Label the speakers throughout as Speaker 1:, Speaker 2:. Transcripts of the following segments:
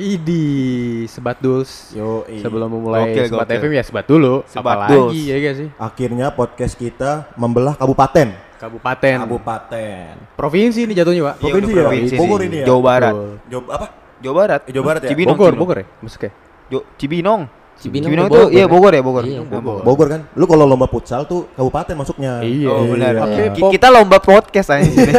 Speaker 1: Idi sebat dus.
Speaker 2: Yo,
Speaker 1: Sebelum memulai
Speaker 3: Gokil,
Speaker 1: sebat
Speaker 3: gokil.
Speaker 1: FM ya sebat dulu.
Speaker 3: Sebat
Speaker 1: Apalagi
Speaker 3: dus.
Speaker 1: ya gak sih?
Speaker 2: akhirnya podcast kita membelah kabupaten.
Speaker 1: Kabupaten.
Speaker 2: Kabupaten.
Speaker 1: Provinsi ini jatuhnya, Pak.
Speaker 3: Iya,
Speaker 2: Provinsi ya?
Speaker 3: provinsi
Speaker 2: Bogor ini ya?
Speaker 3: Jawa Barat.
Speaker 2: Jawa apa?
Speaker 3: Jawa Barat.
Speaker 2: Eh, Jawa Barat ya?
Speaker 3: Cibinong,
Speaker 1: Bogor,
Speaker 3: Cibinong.
Speaker 1: Bogor ya? Maksudnya.
Speaker 3: Jo, Cibinong.
Speaker 4: Cibinong
Speaker 3: Cibinong
Speaker 4: tuh
Speaker 3: itu
Speaker 4: Bogor
Speaker 3: iya
Speaker 4: ya?
Speaker 3: Bogor ya, Bogor.
Speaker 4: Iya,
Speaker 1: Bogor.
Speaker 2: Bogor kan? Lu kalau lomba futsal tuh kabupaten masuknya.
Speaker 1: Iya.
Speaker 3: Oh, benar.
Speaker 1: Oke,
Speaker 3: Ki-
Speaker 1: Pop.
Speaker 3: Kita lomba podcast aja sini.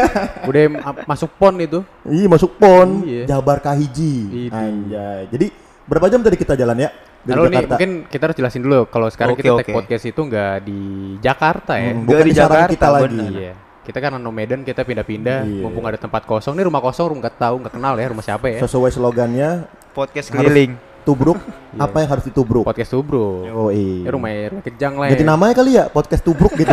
Speaker 1: Udah ma- masuk pon itu.
Speaker 2: Iya masuk pon.
Speaker 1: Iya.
Speaker 2: Jabar Kahiji. Anjay. Jadi berapa jam tadi kita jalan ya? Dari
Speaker 1: Lalu nih mungkin kita harus jelasin dulu kalau sekarang
Speaker 3: Oke,
Speaker 1: kita take podcast itu nggak di Jakarta ya.
Speaker 2: Hmm, bukan
Speaker 3: di Jakarta,
Speaker 2: kita lagi.
Speaker 3: bener.
Speaker 1: Iya. Kita kan no Medan kita pindah-pindah,
Speaker 2: Iya.
Speaker 1: mumpung ada tempat kosong. Ini rumah kosong, rumah nggak tahu, nggak kenal ya rumah siapa ya.
Speaker 2: Sesuai slogannya
Speaker 3: Podcast
Speaker 2: Harus-
Speaker 3: keliling.
Speaker 2: Tubruk apa yang harus ditubruk.
Speaker 1: Podcast tuh bro.
Speaker 2: Oh iya.
Speaker 1: Ya, rumah rumah kejang lah.
Speaker 2: Ganti
Speaker 1: ya.
Speaker 2: namanya kali ya podcast tubruk gitu.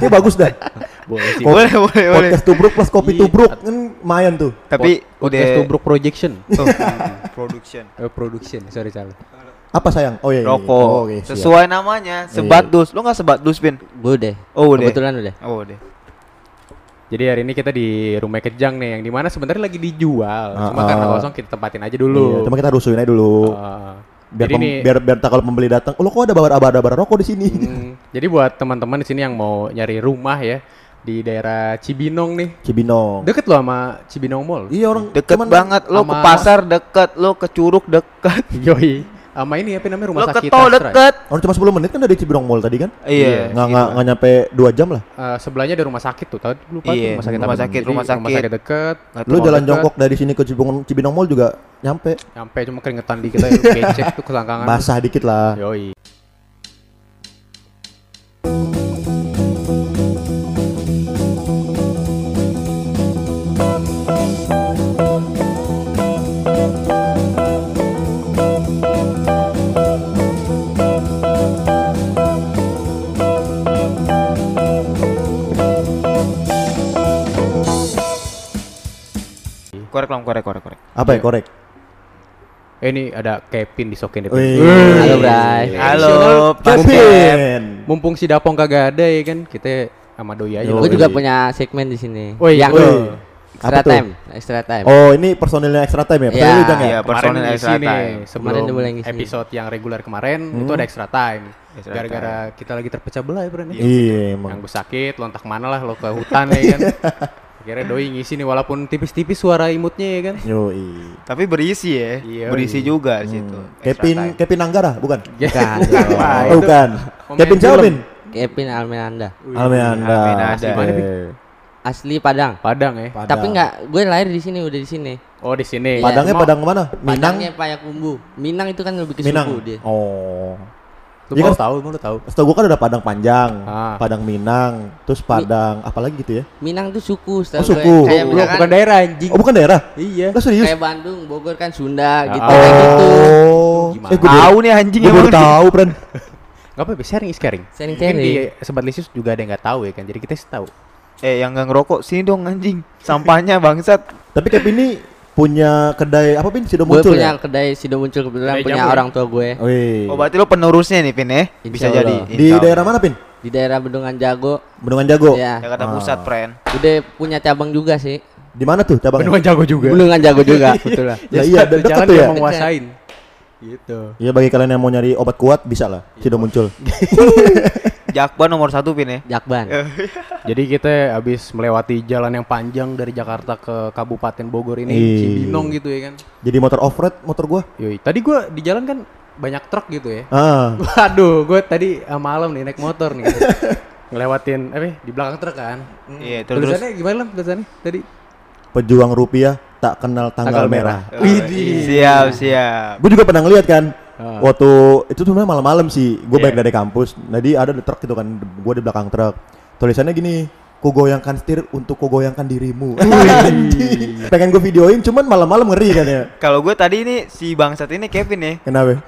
Speaker 2: Ini bagus dah.
Speaker 1: Boleh sih.
Speaker 3: Boleh, boleh, boleh.
Speaker 2: Podcast tubruk plus kopi
Speaker 1: Iya.
Speaker 2: tubruk kan lumayan tuh.
Speaker 3: Tapi
Speaker 1: podcast tubruk projection.
Speaker 3: Tuh, production.
Speaker 1: Eh, production, sorry salah.
Speaker 2: Apa sayang? Oh iya. iya, iya.
Speaker 3: Rokok.
Speaker 2: Oh, siap.
Speaker 3: Sesuai namanya, sebat dus. Lu nggak sebat dus, Pin?
Speaker 4: Gue udah.
Speaker 3: Oh, udah.
Speaker 4: Kebetulan udah.
Speaker 3: Oh, udah.
Speaker 1: Jadi hari ini kita di rumah kejang nih, yang di mana sebenarnya lagi dijual. Cuma
Speaker 2: Ah,
Speaker 1: karena kosong kita tempatin aja
Speaker 2: Iya,
Speaker 1: dulu.
Speaker 2: cuma kita rusuhin aja dulu.
Speaker 1: Ah.
Speaker 2: biar,
Speaker 1: jadi
Speaker 2: pem-
Speaker 1: nih,
Speaker 2: biar biar tak kalau pembeli datang, oh lo kok ada babar babar babar rokok di sini?
Speaker 1: Hmm, jadi buat teman-teman di sini yang mau nyari rumah ya di daerah Cibinong nih,
Speaker 2: Cibinong.
Speaker 1: deket loh sama Cibinong Mall.
Speaker 2: Iya orang
Speaker 3: Deket
Speaker 2: cuman-
Speaker 3: banget. Lo ke pasar deket, lo ke curug deket.
Speaker 1: Yoi, sama ini apa namanya rumah
Speaker 3: Lo ke
Speaker 1: sakit
Speaker 3: tol
Speaker 1: Astra.
Speaker 3: deket.
Speaker 2: Orang cuma 10 menit kan dari Cibinong Mall tadi kan?
Speaker 3: Iya.
Speaker 2: Nggak nggak nggak nyampe 2 jam lah.
Speaker 1: Eh, sebelahnya ada rumah sakit tuh, tahu lupa
Speaker 3: Iya,
Speaker 1: rumah sakit
Speaker 3: rumah sakit, rumah
Speaker 1: rumah
Speaker 3: sakit.
Speaker 1: sakit deket,
Speaker 2: Lu jalan jongkok dari sini ke Cibinong Cibinong Mall juga nyampe.
Speaker 1: nyampe cuma keringetan dikit aja, becek tuh kelangkangan.
Speaker 2: Basah dikit lah.
Speaker 1: Yoi.
Speaker 3: Lam, korek, korek, korek.
Speaker 2: Apa ya korek?
Speaker 1: Eh, ini ada Kevin disokin deh.
Speaker 2: Wih.
Speaker 4: Halo, Bray.
Speaker 3: Halo.
Speaker 2: Kevin.
Speaker 1: Mumpung si Dapong kagak ada ya kan, kita sama doi aja.
Speaker 4: Gue juga punya segmen di sini.
Speaker 1: Woi,
Speaker 4: yang
Speaker 1: woi.
Speaker 4: extra time, extra time.
Speaker 2: Oh ini personilnya extra time ya? Personilnya
Speaker 4: Iya.
Speaker 2: Ujang ya?
Speaker 3: Iya, personil extra time.
Speaker 1: sebelum
Speaker 4: Kemarin dia mulai ngisi.
Speaker 1: episode yang reguler kemarin
Speaker 2: Hmm.
Speaker 1: itu ada extra time. Gara-gara kita lagi terpecah belah ya, Bro. nih.
Speaker 2: Iya
Speaker 1: Yang
Speaker 2: emang.
Speaker 1: gue sakit, lo entah ke mana lah, lo ke hutan ya kan. Akhirnya doi ngisi nih walaupun tipis-tipis suara imutnya ya kan.
Speaker 2: Yoi.
Speaker 3: Tapi berisi ya.
Speaker 1: Iya,
Speaker 3: berisi
Speaker 1: iya.
Speaker 3: juga di situ.
Speaker 2: Hmm. Kevin Kevin Anggara bukan?
Speaker 4: Bukan.
Speaker 1: Wah, itu
Speaker 2: bukan.
Speaker 1: pemain
Speaker 2: Kevin
Speaker 1: film.
Speaker 2: Vin?
Speaker 4: Kevin Almenanda.
Speaker 2: Almeanda.
Speaker 3: Almeanda.
Speaker 1: Asli mana, Vin?
Speaker 4: Asli Padang.
Speaker 1: Padang ya.
Speaker 2: Padang.
Speaker 4: Tapi nggak, gue lahir di sini, udah di sini.
Speaker 1: Oh, di sini.
Speaker 4: Iya.
Speaker 2: Padangnya Padang mana? Minang.
Speaker 4: Padangnya Payakumbu. Minang itu kan lebih ke
Speaker 2: Minang.
Speaker 4: suku dia.
Speaker 2: Oh.
Speaker 1: Lu mau
Speaker 2: kan?
Speaker 1: tahu, mau lu tahu.
Speaker 2: Setahu gua kan ada Padang Panjang,
Speaker 1: Ah.
Speaker 2: Padang Minang, terus Padang apalagi gitu ya?
Speaker 4: Minang tuh suku,
Speaker 2: Oh,
Speaker 4: gue.
Speaker 2: suku.
Speaker 4: Kayak
Speaker 1: Lu
Speaker 4: misalkan
Speaker 1: bukan daerah anjing.
Speaker 2: Oh bukan daerah?
Speaker 1: Iya.
Speaker 2: Lah serius?
Speaker 4: kayak Bandung, Bogor kan Sunda gitu
Speaker 1: Ah.
Speaker 4: kayak gitu.
Speaker 2: Oh.
Speaker 1: Gimana?
Speaker 2: Eh gua baru,
Speaker 3: Tahu nih anjing
Speaker 2: gua baru tahu, Pren.
Speaker 1: Gak apa-apa, sharing is caring.
Speaker 4: Sharing
Speaker 1: Mungkin
Speaker 4: sharing.
Speaker 1: di Sobat Lisius juga ada yang nggak tahu ya kan. Jadi kita sih tahu.
Speaker 3: Eh yang nggak ngerokok sini dong anjing. Sampahnya bangsat.
Speaker 2: Tapi Kevin ini punya kedai apa Pin? Sudah
Speaker 4: Gue
Speaker 2: muncul
Speaker 4: punya
Speaker 2: ya?
Speaker 4: kedai Sido muncul kebetulan
Speaker 1: Kedai
Speaker 4: punya
Speaker 1: jamu ya?
Speaker 4: orang tua gue
Speaker 2: Wih.
Speaker 3: Oh berarti lo penerusnya nih Pin ya? Bisa
Speaker 4: Insya
Speaker 3: jadi.
Speaker 4: Allah.
Speaker 2: Di
Speaker 3: Insya
Speaker 2: daerah
Speaker 3: Allah.
Speaker 2: mana Pin?
Speaker 4: di daerah Bendungan Jago.
Speaker 2: Bendungan Jago.
Speaker 4: Ya,
Speaker 3: Jakarta
Speaker 2: Ah.
Speaker 3: Pusat, friend.
Speaker 4: udah punya cabang juga sih.
Speaker 2: Di mana tuh cabangnya?
Speaker 1: Bendungan jago juga.
Speaker 4: Bendungan Jago juga, betul lah.
Speaker 2: Lah iya,
Speaker 1: satu
Speaker 2: de- deket
Speaker 1: jalan
Speaker 2: tuh
Speaker 1: dia
Speaker 2: ya.
Speaker 1: menguasain. Gitu.
Speaker 2: Iya bagi kalian yang mau nyari obat kuat bisa lah. Sudah muncul.
Speaker 3: Jakban nomor satu Pin ya.
Speaker 4: Jakban.
Speaker 1: Jadi kita habis melewati jalan yang panjang dari Jakarta ke Kabupaten Bogor ini,
Speaker 2: Ih.
Speaker 1: Cibinong gitu ya kan.
Speaker 2: Jadi motor off road motor gua.
Speaker 1: Yoi. Tadi gua di jalan kan banyak truk gitu ya.
Speaker 2: Ah.
Speaker 1: Waduh, gue tadi uh, malam nih naik motor nih. gitu. Ngelewatin apa ya, di belakang truk kan.
Speaker 3: Iya, terus terus.
Speaker 1: Tulisannya gimana lah tulisannya tadi?
Speaker 2: Pejuang rupiah tak kenal tanggal, merah.
Speaker 3: Oh, Siap, siap.
Speaker 2: Gue juga pernah ngeliat kan.
Speaker 1: Ah.
Speaker 2: Waktu itu tuh sebenarnya malam-malam sih. Gue balik
Speaker 1: Iya.
Speaker 2: dari kampus. Jadi ada di truk itu kan. Gue di belakang truk. Tulisannya gini. Ku goyangkan setir untuk ku goyangkan dirimu. Pengen gue videoin cuman malam-malam ngeri kan ya.
Speaker 3: Kalau gue tadi ini si bangsat ini Kevin ya.
Speaker 2: Kenapa?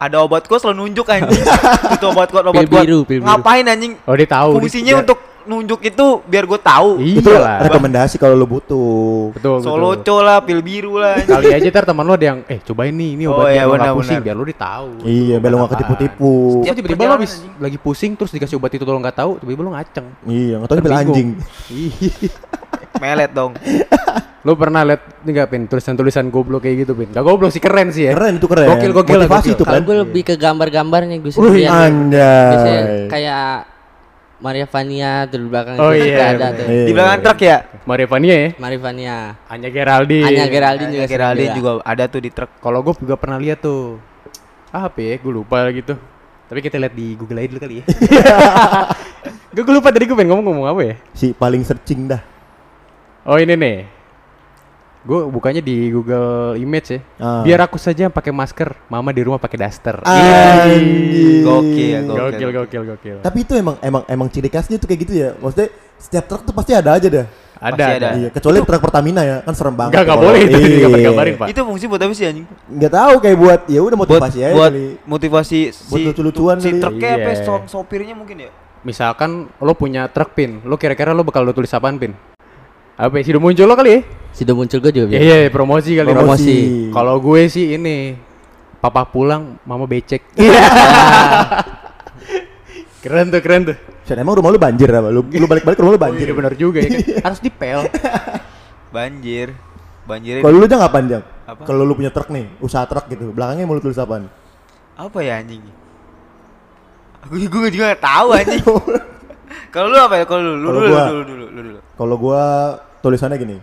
Speaker 3: Ada obat kuat selalu nunjuk anjing. itu obat kuat, obat kuat. Ngapain anjing?
Speaker 1: Oh, dia tahu.
Speaker 3: Fungsinya
Speaker 1: Dia-
Speaker 3: untuk nunjuk itu biar gue tahu.
Speaker 2: Itu
Speaker 1: Iya lah.
Speaker 2: rekomendasi kalau lo butuh.
Speaker 1: Betul, betul.
Speaker 3: Soloco lah, pil biru lah.
Speaker 1: Kali aja ntar teman lo ada yang eh cobain nih ini
Speaker 3: Oh,
Speaker 1: obatnya
Speaker 3: iya,
Speaker 1: lo nggak
Speaker 3: benar,
Speaker 1: pusing biar lo ditahu.
Speaker 2: Iya, biar lo nggak ketipu-tipu.
Speaker 3: Setiap
Speaker 1: tiba-tiba lo habis lagi pusing terus dikasih obat itu lo nggak tahu, tiba-tiba lo ngaceng.
Speaker 2: Iya, nggak tahu pil anjing.
Speaker 1: Iya.
Speaker 3: Melet dong.
Speaker 1: Lu pernah liat ini gak Pin tulisan-tulisan goblok kayak gitu Pin? Gak goblok sih keren sih ya.
Speaker 2: Keren itu keren.
Speaker 1: Gokil gokil
Speaker 2: Motivasi
Speaker 1: gokil.
Speaker 2: itu
Speaker 4: Kalau
Speaker 2: kan.
Speaker 4: gue lebih ke gambar-gambarnya gue sendiri. Biasanya
Speaker 2: anjay.
Speaker 4: kayak Maria Vania tuh di belakang
Speaker 1: Oh
Speaker 4: itu
Speaker 1: iya,
Speaker 4: ada tuh.
Speaker 2: Iya.
Speaker 3: Di belakang truk ya?
Speaker 1: Maria Vania ya.
Speaker 4: Maria Vania.
Speaker 1: Anya Geraldine.
Speaker 4: Anya Geraldine juga.
Speaker 3: Geraldine Geraldine juga ada tuh di truk.
Speaker 1: Kalau gue juga pernah lihat tuh. Ah, apa ya? Gue lupa gitu. Tapi kita lihat di Google aja dulu kali ya. gue lupa tadi gue pengen ngomong ngomong apa ya?
Speaker 2: Si paling searching dah.
Speaker 1: Oh ini nih. Gue bukanya di Google Image ya.
Speaker 2: Ah.
Speaker 1: Biar aku saja yang pakai masker, mama di rumah pakai daster.
Speaker 2: Anjing.
Speaker 3: Gokil,
Speaker 1: Gokil, gokil, gokil.
Speaker 2: Tapi itu emang emang emang ciri khasnya tuh kayak gitu ya. Maksudnya setiap truk tuh pasti ada aja dah.
Speaker 1: Ada,
Speaker 3: Pasti
Speaker 1: ada.
Speaker 3: ada.
Speaker 2: Iya, kecuali truk Pertamina ya, kan serem banget.
Speaker 1: Enggak, enggak boleh itu
Speaker 2: Iya.
Speaker 1: digambar-gambarin, Pak.
Speaker 3: Itu fungsi buat apa sih anjing?
Speaker 2: Nggak tahu kayak buat ya udah
Speaker 3: Buat
Speaker 2: motivasi aja
Speaker 3: buat
Speaker 2: kali.
Speaker 3: motivasi
Speaker 2: Buat lucu-lucuan
Speaker 3: si
Speaker 2: kali.
Speaker 3: truknya apa
Speaker 1: Iya.
Speaker 3: so- sopirnya mungkin ya?
Speaker 1: Misalkan lo punya truk pin, lo kira-kira lo bakal lo tulis apaan pin? Apa ya? Sudah muncul lo kali ya?
Speaker 4: Sudah muncul gue juga.
Speaker 1: Iya,
Speaker 4: biasa.
Speaker 1: iya, promosi kali.
Speaker 2: Promosi.
Speaker 1: Kalau gue sih ini, papa pulang, mama becek. keren tuh, keren tuh.
Speaker 2: Sen, emang rumah lu banjir apa? Lu lu balik-balik rumah lu banjir.
Speaker 1: Iya benar juga ya kan. Harus dipel.
Speaker 3: Banjir. Banjir
Speaker 2: Kalau lu jangan apa Jang?
Speaker 3: Apa?
Speaker 2: Kalau lu punya truk nih, usaha truk gitu, belakangnya mau lu tulis apaan?
Speaker 3: apa ya anjing? Aku gue juga gak tahu anjing. Kalau lu apa ya? Kalau lu, lu
Speaker 2: Kalau
Speaker 3: dulu,
Speaker 2: gua-
Speaker 3: dulu, dulu, lu dulu.
Speaker 2: Kalau gua tulisannya gini.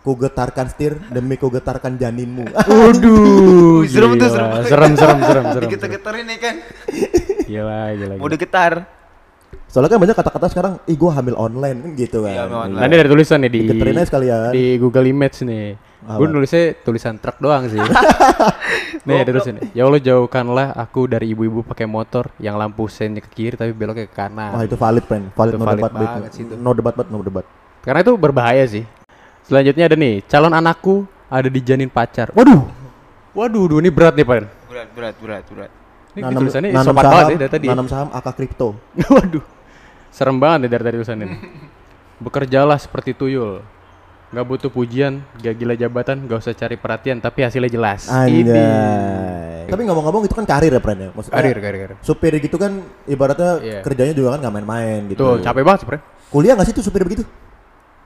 Speaker 2: Ku getarkan setir demi ku getarkan janinmu.
Speaker 1: Waduh.
Speaker 3: Serem tuh, serem.
Speaker 1: Serem, serem, serem, serem. serem.
Speaker 3: Digetar-getarin nih kan.
Speaker 1: Gila, gila.
Speaker 3: Mau
Speaker 1: gila.
Speaker 3: digetar.
Speaker 2: Soalnya kan banyak kata-kata sekarang, ih gua hamil online kan gitu kan.
Speaker 3: Iya, online.
Speaker 1: Nanti ada tulisan nih di
Speaker 2: Digeterin aja sekalian.
Speaker 1: di Google Image nih. Gue nulisnya tulisan truk doang sih. nih ada tulisan. Ya Allah jauhkanlah aku dari ibu-ibu pakai motor yang lampu sennya ke kiri tapi beloknya ke kanan.
Speaker 2: Wah, itu valid, friend. Valid
Speaker 1: Itu
Speaker 2: no
Speaker 1: valid
Speaker 2: debat
Speaker 1: banget sih itu.
Speaker 2: No debat, banget, no debat.
Speaker 1: Karena itu berbahaya sih. Selanjutnya ada nih, calon anakku ada di janin pacar. Waduh. Waduh, duh, ini berat nih, Pak.
Speaker 3: Berat, berat, berat, berat.
Speaker 1: Ini tulisannya sopan
Speaker 2: saham,
Speaker 1: banget ya dari tadi.
Speaker 2: nanam saham AK kripto.
Speaker 1: Waduh. Serem banget ya dari tadi tulisannya. nih. Bekerjalah seperti tuyul. Gak butuh pujian, gak gila jabatan, gak usah cari perhatian, tapi hasilnya jelas. Ini.
Speaker 2: Anjay. Tapi ngomong-ngomong itu kan karir ya, friend ya. Maksudnya
Speaker 1: Karir, karir, karir.
Speaker 2: supir gitu kan ibaratnya
Speaker 1: Iya.
Speaker 2: kerjanya juga kan nggak main-main gitu.
Speaker 1: Tuh, capek banget, Pren.
Speaker 2: Kuliah nggak sih tuh supir begitu?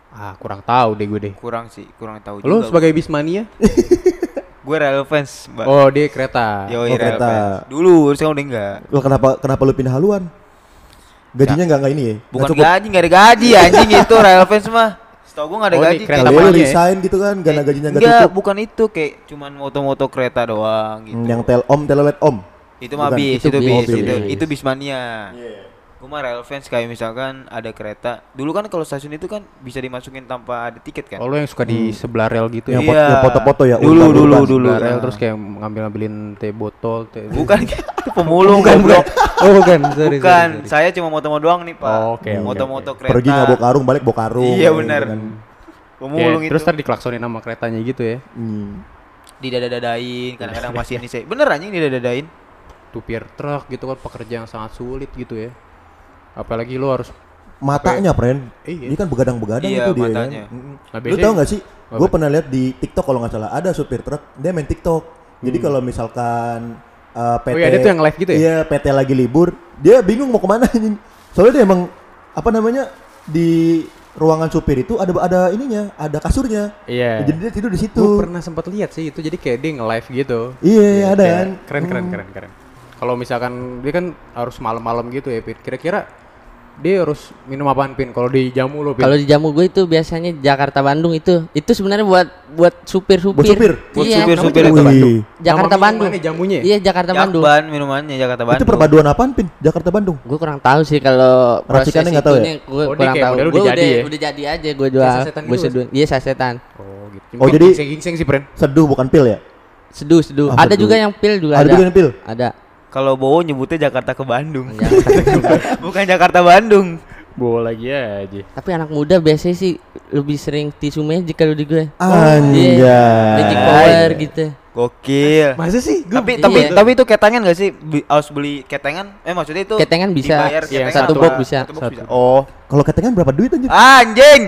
Speaker 1: Ah, kurang tahu deh gue deh.
Speaker 3: Kurang sih, kurang tahu
Speaker 1: Lu
Speaker 3: juga.
Speaker 1: sebagai bismania?
Speaker 3: gue relevance, Mbak.
Speaker 1: Oh, dia kereta.
Speaker 3: Yo,
Speaker 2: Oh, kereta.
Speaker 3: Dulu, sekarang udah enggak.
Speaker 2: Lo kenapa kenapa lu pindah haluan? Gajinya nggak nggak ini ya? Nggak
Speaker 3: Bukan
Speaker 2: cukup.
Speaker 3: gaji, enggak ada gaji anjing itu relevance mah. Setahu gue enggak ada
Speaker 1: Oh,
Speaker 3: gaji.
Speaker 1: kereta
Speaker 2: Kali lu
Speaker 1: apanya ya?
Speaker 2: resign gitu kan, karena gajinya nggak
Speaker 3: Enggak,
Speaker 2: cukup.
Speaker 3: bukan itu kayak cuman moto-moto kereta doang gitu.
Speaker 2: Hmm, Yang telom, telolet om.
Speaker 3: itu mah bis,
Speaker 4: Itu
Speaker 3: itu,
Speaker 4: bis,
Speaker 3: bis,
Speaker 1: itu
Speaker 3: itu,
Speaker 1: bis.
Speaker 3: itu bismania. Gue mah relevance kayak misalkan ada kereta. Dulu kan kalau stasiun itu kan bisa dimasukin tanpa ada tiket kan.
Speaker 1: Oh, lu yang suka di sebelah rel gitu
Speaker 2: Yang,
Speaker 1: ya?
Speaker 3: Iya.
Speaker 2: yang foto-foto ya.
Speaker 3: Dulu,
Speaker 2: urban,
Speaker 3: dulu,
Speaker 2: urban.
Speaker 3: dulu.
Speaker 1: Sebelah rel
Speaker 3: Ah.
Speaker 1: terus kayak ngambil-ngambilin teh botol, teh.
Speaker 3: Bukan itu pemulung goblok.
Speaker 1: Oh, bukan. Sorry,
Speaker 3: Bukan,
Speaker 1: sorry, sorry.
Speaker 3: saya cuma moto-moto doang nih, Pak.
Speaker 1: Oh, oke, oke,
Speaker 3: Moto-moto kereta.
Speaker 2: Pergi nggak bawa karung, balik bawa karung.
Speaker 3: Iya,
Speaker 2: gitu
Speaker 3: benar.
Speaker 2: kan.
Speaker 3: Pemulung
Speaker 1: Ya,
Speaker 3: itu.
Speaker 1: Terus tadi diklaksonin nama keretanya gitu ya.
Speaker 2: Hmm.
Speaker 3: didada-dadain, kadang-kadang masih ini saya. Bener anjing didada-dadain.
Speaker 1: Supir truk gitu kan pekerjaan yang sangat sulit gitu ya. Apalagi lu harus
Speaker 2: Matanya, friend.
Speaker 1: Iya.
Speaker 2: Ini kan begadang-begadang
Speaker 3: Iya,
Speaker 2: itu dia.
Speaker 3: matanya.
Speaker 2: Kan? Mm-mm.
Speaker 1: Nah,
Speaker 2: Lu tau gak sih? Gue pernah lihat di TikTok kalau nggak salah ada supir truk dia main TikTok. Jadi
Speaker 1: Hmm.
Speaker 2: kalau misalkan uh, PT
Speaker 1: Oh iya, ada tuh yang live gitu ya?
Speaker 2: Iya, PT lagi libur, dia bingung mau ke mana anjing. Soalnya dia emang apa namanya di ruangan supir itu ada ada ininya, ada kasurnya.
Speaker 1: Iya.
Speaker 2: Jadi dia tidur di situ.
Speaker 1: Gue pernah sempat lihat sih itu jadi kayak dia nge-live gitu.
Speaker 2: Iya, ada
Speaker 1: Kayak
Speaker 2: kan.
Speaker 1: Keren keren keren keren. Kalau misalkan dia kan harus malam-malam gitu ya. Kira-kira dia harus minum apaan, Pin? Kalau di jamu lo, Pin.
Speaker 4: Kalau di jamu gue itu biasanya Jakarta Bandung itu. Itu sebenarnya buat buat supir-supir.
Speaker 2: Buat supir?
Speaker 3: Buat
Speaker 4: Iya.
Speaker 3: supir-supir
Speaker 1: Namanya
Speaker 3: itu.
Speaker 2: Wih.
Speaker 1: Bandung.
Speaker 4: Jakarta
Speaker 1: Nama
Speaker 4: Bandung.
Speaker 1: minumannya jamunya.
Speaker 4: Iya, Jakarta Bandung.
Speaker 3: Jakban minumannya Jakarta Bandung.
Speaker 2: Itu perpaduan apaan, Pin? Jakarta Bandung.
Speaker 4: Gue kurang tahu sih kalau
Speaker 2: Racikannya nggak tahu ya?
Speaker 4: gue
Speaker 1: Oh,
Speaker 4: kurang tahu. Gue
Speaker 1: udah ya?
Speaker 4: udah jadi aja gue jual.
Speaker 1: sasetan
Speaker 4: Gue
Speaker 1: gitu,
Speaker 4: seduh. Iya sasetan.
Speaker 1: Oh, gitu.
Speaker 2: Oh, jadi-
Speaker 1: gingseng-gingseng sih, Pren.
Speaker 2: Seduh bukan pil ya?
Speaker 4: Seduh, seduh.
Speaker 2: Ah,
Speaker 4: ada juga yang pil juga
Speaker 2: Ada
Speaker 4: ada.
Speaker 2: juga yang pil.
Speaker 4: Ada.
Speaker 3: Kalau Bowo nyebutnya Jakarta ke Bandung.
Speaker 4: Jakarta.
Speaker 3: Bukan Jakarta Bandung.
Speaker 1: Bawa lagi aja.
Speaker 4: Tapi anak muda biasanya sih lebih sering tisu magic kalau di gue.
Speaker 2: Anjay.
Speaker 4: Magic power gitu.
Speaker 3: Gokil.
Speaker 1: Masa sih?
Speaker 3: Tapi
Speaker 4: Iya.
Speaker 3: tapi tapi itu ketengan gak sih? Bi- harus beli ketengan? Eh maksudnya itu
Speaker 4: Ketengan bisa.
Speaker 3: dibayar
Speaker 1: Iya,
Speaker 3: ketengan
Speaker 1: satu box
Speaker 4: bisa.
Speaker 3: Satu box
Speaker 1: Satu.
Speaker 3: bisa. Oh.
Speaker 2: Kalau ketengan berapa duit anjir?
Speaker 3: Anjing.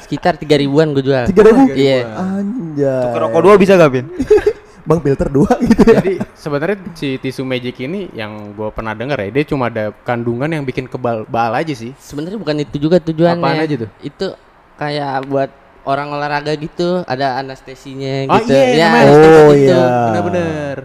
Speaker 4: Sekitar tiga ribuan gue jual.
Speaker 2: Tiga ribu?
Speaker 4: Iya.
Speaker 2: Anjay.
Speaker 3: Tuker rokok dua bisa gak, Bin?
Speaker 2: Bang filter dua gitu ya.
Speaker 1: Jadi sebenarnya si tisu magic ini yang gue pernah dengar ya, dia cuma ada kandungan yang bikin kebal bal aja sih.
Speaker 4: Sebenarnya bukan itu juga tujuannya.
Speaker 1: Apaan aja tuh?
Speaker 4: Itu kayak buat orang olahraga gitu ada anestesinya
Speaker 1: Ah
Speaker 4: gitu.
Speaker 1: iya,
Speaker 4: ya,
Speaker 2: Oh,
Speaker 1: anestesi gitu.
Speaker 2: iya.
Speaker 1: Bener-bener.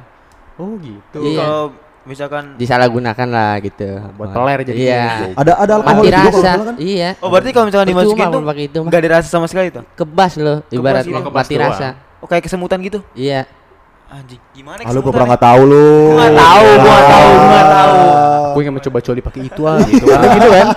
Speaker 1: Oh gitu.
Speaker 4: Iya.
Speaker 3: Kalau misalkan
Speaker 4: disalahgunakan lah gitu.
Speaker 1: buat peler jadi
Speaker 4: Iya.
Speaker 2: Ada ada alkohol
Speaker 4: Mati
Speaker 2: juga kalau
Speaker 4: rasa.
Speaker 2: kan?
Speaker 4: Iya.
Speaker 3: Oh berarti kalau misalkan dimasukin tuh
Speaker 4: mau pakai itu mah.
Speaker 3: nggak ada rasa sama sekali tuh.
Speaker 4: Kebas loh ibaratnya mati rasa.
Speaker 3: Oh kayak kesemutan gitu.
Speaker 4: Iya.
Speaker 3: Anjing, gimana
Speaker 2: Ah, lu
Speaker 3: kesemutan?
Speaker 2: pura nggak tahu lu.
Speaker 3: Gua nggak tahu, gua nggak tahu, gua nggak tahu.
Speaker 1: Gue ingin mencoba coli pakai itu ah gitu. kan. gitu kan.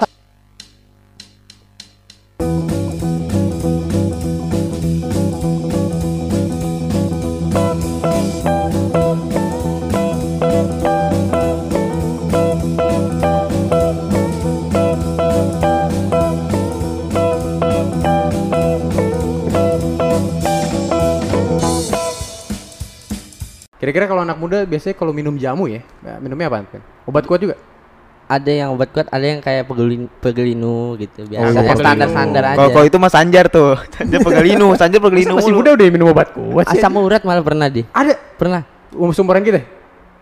Speaker 1: Kira-kira kalau anak muda biasanya kalau minum jamu ya, minumnya apa? Kan? Obat kuat juga?
Speaker 4: Ada yang obat kuat, ada yang kayak pegelin, pegelinu gitu biasa.
Speaker 1: Oh,
Speaker 4: yang
Speaker 1: pegelinu.
Speaker 4: standar-standar aja.
Speaker 3: Kalau itu mas Sanjar tuh. Sanjar pegelinu, Sanjar pegelinu.
Speaker 1: Masih muda udah minum obat kuat.
Speaker 4: Asam urat malah pernah di.
Speaker 1: Ada
Speaker 4: Pernah.
Speaker 1: umur sumuran kita?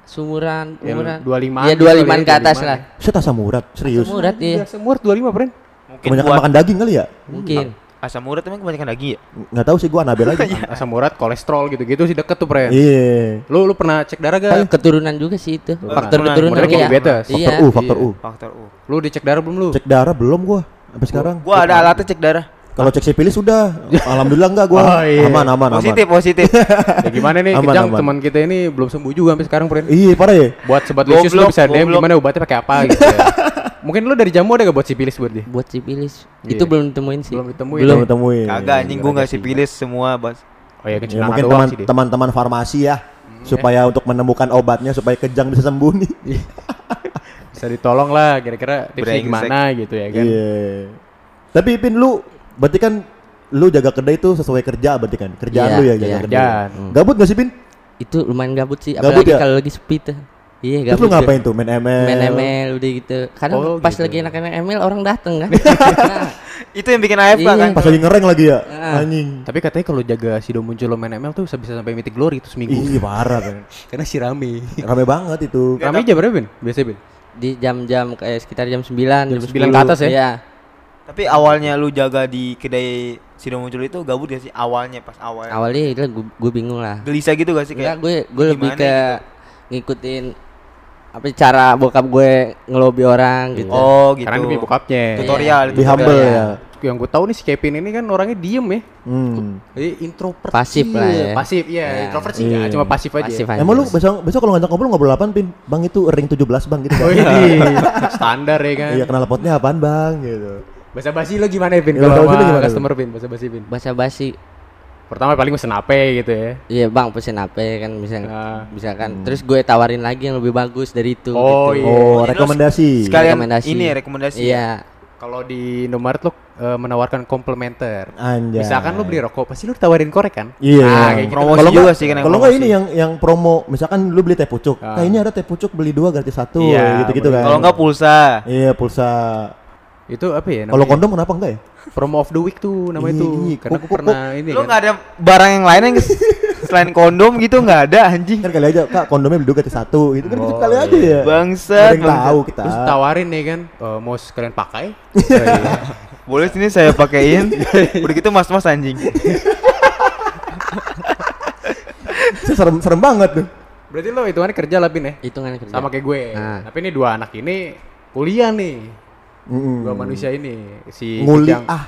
Speaker 4: Sumuran,
Speaker 1: Yang
Speaker 4: umuran.
Speaker 1: 25
Speaker 4: Iya, 25 ke atas lah.
Speaker 2: Set asam urat, serius.
Speaker 4: Asam urat iya.
Speaker 1: Asam urat 25, Pren.
Speaker 3: Mungkin
Speaker 2: Kebanyakan
Speaker 3: buat
Speaker 2: makan daging kali ya?
Speaker 4: Mungkin.
Speaker 3: Asam urat emang kebanyakan daging ya?
Speaker 2: Nggak tahu sih gua Anabel aja.
Speaker 1: Asam urat, kolesterol gitu-gitu sih deket tuh, Pren.
Speaker 2: Iya.
Speaker 1: Lu lu pernah cek darah gak?
Speaker 4: Keturunan juga sih itu. Faktor
Speaker 3: keturunan.
Speaker 4: keturunan
Speaker 1: kayak
Speaker 4: iya.
Speaker 1: diabetes.
Speaker 2: Faktor
Speaker 4: Iya.
Speaker 2: U, faktor U.
Speaker 3: Faktor U.
Speaker 1: Lu dicek darah belum lu?
Speaker 2: Cek darah belum gua sampai sekarang.
Speaker 3: Gua ada alatnya cek darah.
Speaker 2: Kalau cek sipilis sudah. Alhamdulillah enggak gua.
Speaker 1: Oh, iya.
Speaker 2: Aman, aman, aman.
Speaker 3: Positif, positif.
Speaker 1: Ya gimana nih,
Speaker 2: Aman,
Speaker 1: Kejang
Speaker 2: aman.
Speaker 1: teman kita ini belum sembuh juga sampai sekarang, Pren.
Speaker 2: Iya, parah ya?
Speaker 1: Buat sobat Lucius lu bisa DM gimana obatnya pakai apa gitu ya. Mungkin lu dari jamu ada gak buat sipilis buat dia?
Speaker 4: Buat sipilis.
Speaker 1: Iya.
Speaker 4: Itu belum ditemuin sih.
Speaker 1: Belum ditemuin.
Speaker 2: Belum
Speaker 1: ya?
Speaker 2: ditemuin.
Speaker 3: Kagak anjing gua nggak sipilis semua, Bos.
Speaker 1: Oh ya,
Speaker 2: Ya, mungkin teman teman-teman farmasi ya supaya untuk menemukan obatnya supaya kejang bisa sembuh nih.
Speaker 1: Bisa ditolong lah kira-kira tipsnya gimana gitu ya kan.
Speaker 2: Iya. Tapi Pin lu berarti kan lu jaga kedai itu sesuai kerja berarti kan? Kerjaan
Speaker 4: Iya,
Speaker 2: lu ya jaga
Speaker 4: iya.
Speaker 2: kedai. Gabut gak sih Pin?
Speaker 4: Itu lumayan gabut sih,
Speaker 2: Gabut
Speaker 4: apalagi
Speaker 2: ya?
Speaker 4: kalau lagi sepi tuh. Iya,
Speaker 2: Terus
Speaker 4: gabut.
Speaker 2: lu ngapain tuh? Main ML?
Speaker 4: Main ML udah gitu. Kadang
Speaker 1: Oh,
Speaker 4: pas
Speaker 1: gitu.
Speaker 4: lagi enak-enak ML orang dateng kan. Nah,
Speaker 3: Itu yang bikin AFK
Speaker 4: Iya.
Speaker 3: kan.
Speaker 2: Pas lagi ngereng lagi ya?
Speaker 4: Ah.
Speaker 2: Anjing.
Speaker 1: Tapi katanya kalau jaga si Dom muncul lo main ML tuh bisa bisa sampai mythic glory itu seminggu.
Speaker 2: Ih, parah kan.
Speaker 1: Karena si rame.
Speaker 2: Rame banget itu.
Speaker 1: Rame jam berapa, Ben? Biasanya, Ben?
Speaker 4: di jam-jam kayak sekitar jam 9, jam,
Speaker 1: Jam
Speaker 4: 10.
Speaker 1: 9 ke atas ya?
Speaker 4: Iya.
Speaker 3: Tapi awalnya lu jaga di kedai Sido muncul itu gabut gak sih awalnya pas awal.
Speaker 4: Awalnya itu gue bingung lah.
Speaker 3: Gelisah gitu gak sih
Speaker 4: Enggak,
Speaker 3: kayak?
Speaker 4: gue gue lebih ke ngikutin apa cara bokap gue ngelobi orang gitu.
Speaker 3: Oh gitu.
Speaker 1: Karena demi bokapnya.
Speaker 3: Tutorial
Speaker 2: Di
Speaker 3: itu.
Speaker 2: humble
Speaker 4: Iya.
Speaker 2: ya.
Speaker 1: Yang gue tahu nih si Kevin ini kan orangnya diem ya.
Speaker 2: Hmm.
Speaker 1: Jadi introvert.
Speaker 4: Pasif lah ya.
Speaker 1: Pasif, iya.
Speaker 4: Iya.
Speaker 1: Introvert sih
Speaker 2: Iya.
Speaker 1: nggak, cuma pasif aja.
Speaker 4: Pasif aja.
Speaker 2: Emang lu besok besok kalau ngajak ngobrol ngobrol apaan Pin? Bang itu ring 17 Bang gitu.
Speaker 1: Oh
Speaker 2: Bang.
Speaker 1: ini standar ya kan.
Speaker 2: Iya kenal potnya apaan Bang gitu.
Speaker 1: Bahasa basi lo gimana Vin?
Speaker 2: Ya,
Speaker 1: Kalau customer Vin, bahasa basi Vin.
Speaker 4: Bahasa basi.
Speaker 1: Pertama paling pesen apa gitu ya.
Speaker 4: Iya, Bang, pesen apa kan bisa
Speaker 1: Ah.
Speaker 4: misalkan. Terus gue tawarin lagi yang lebih bagus dari itu
Speaker 1: Oh,
Speaker 4: gitu.
Speaker 1: iya.
Speaker 2: Oh, rekomendasi.
Speaker 3: Sekalian
Speaker 4: Rekomendasi.
Speaker 3: ini ya, rekomendasi. ya?
Speaker 4: Iya.
Speaker 1: Kalau di Indomaret lo eh, menawarkan komplementer.
Speaker 2: Anjay.
Speaker 1: Misalkan lo beli rokok, pasti lo ditawarin korek kan?
Speaker 2: Iya.
Speaker 1: Nah, kayak gitu.
Speaker 3: Promosi
Speaker 2: Kalau
Speaker 3: juga
Speaker 2: nggak-
Speaker 3: sih kan
Speaker 2: Kalau nggak ini yang yang promo, misalkan lu beli teh pucuk,
Speaker 1: Ah.
Speaker 2: kayaknya ada teh pucuk beli dua gratis satu,
Speaker 1: Iya,
Speaker 2: gitu-gitu kan.
Speaker 3: Kalau enggak pulsa.
Speaker 2: Iya pulsa.
Speaker 1: Itu apa ya?
Speaker 2: Kalau kondom kenapa enggak ya?
Speaker 1: promo of the week tuh namanya
Speaker 2: Iya,
Speaker 1: tuh.
Speaker 2: iya.
Speaker 1: Karena aku pernah ini
Speaker 3: Lu
Speaker 1: kan.
Speaker 3: nggak ada barang yang lain yang selain kondom gitu nggak ada anjing.
Speaker 2: Kan kali aja kak kondomnya beli dua satu, itu kan
Speaker 1: Oh,
Speaker 2: gitu kali aja ya.
Speaker 3: Bangsat.
Speaker 2: Ada yang tahu kita.
Speaker 1: Terus tawarin nih kan, eh, mau sekalian pakai. Iya.
Speaker 3: Boleh sini saya pakein. Udah gitu mas-mas anjing.
Speaker 2: serem serem banget tuh.
Speaker 1: Berarti lo hitungannya kerja lah Bin ya?
Speaker 4: Hitungan kerja.
Speaker 1: Sama kayak gue.
Speaker 4: Nah.
Speaker 1: Tapi ini dua anak ini kuliah nih.
Speaker 2: Mm-mm.
Speaker 1: Dua manusia ini. Si
Speaker 2: Nguli
Speaker 1: Kejang,
Speaker 2: ah.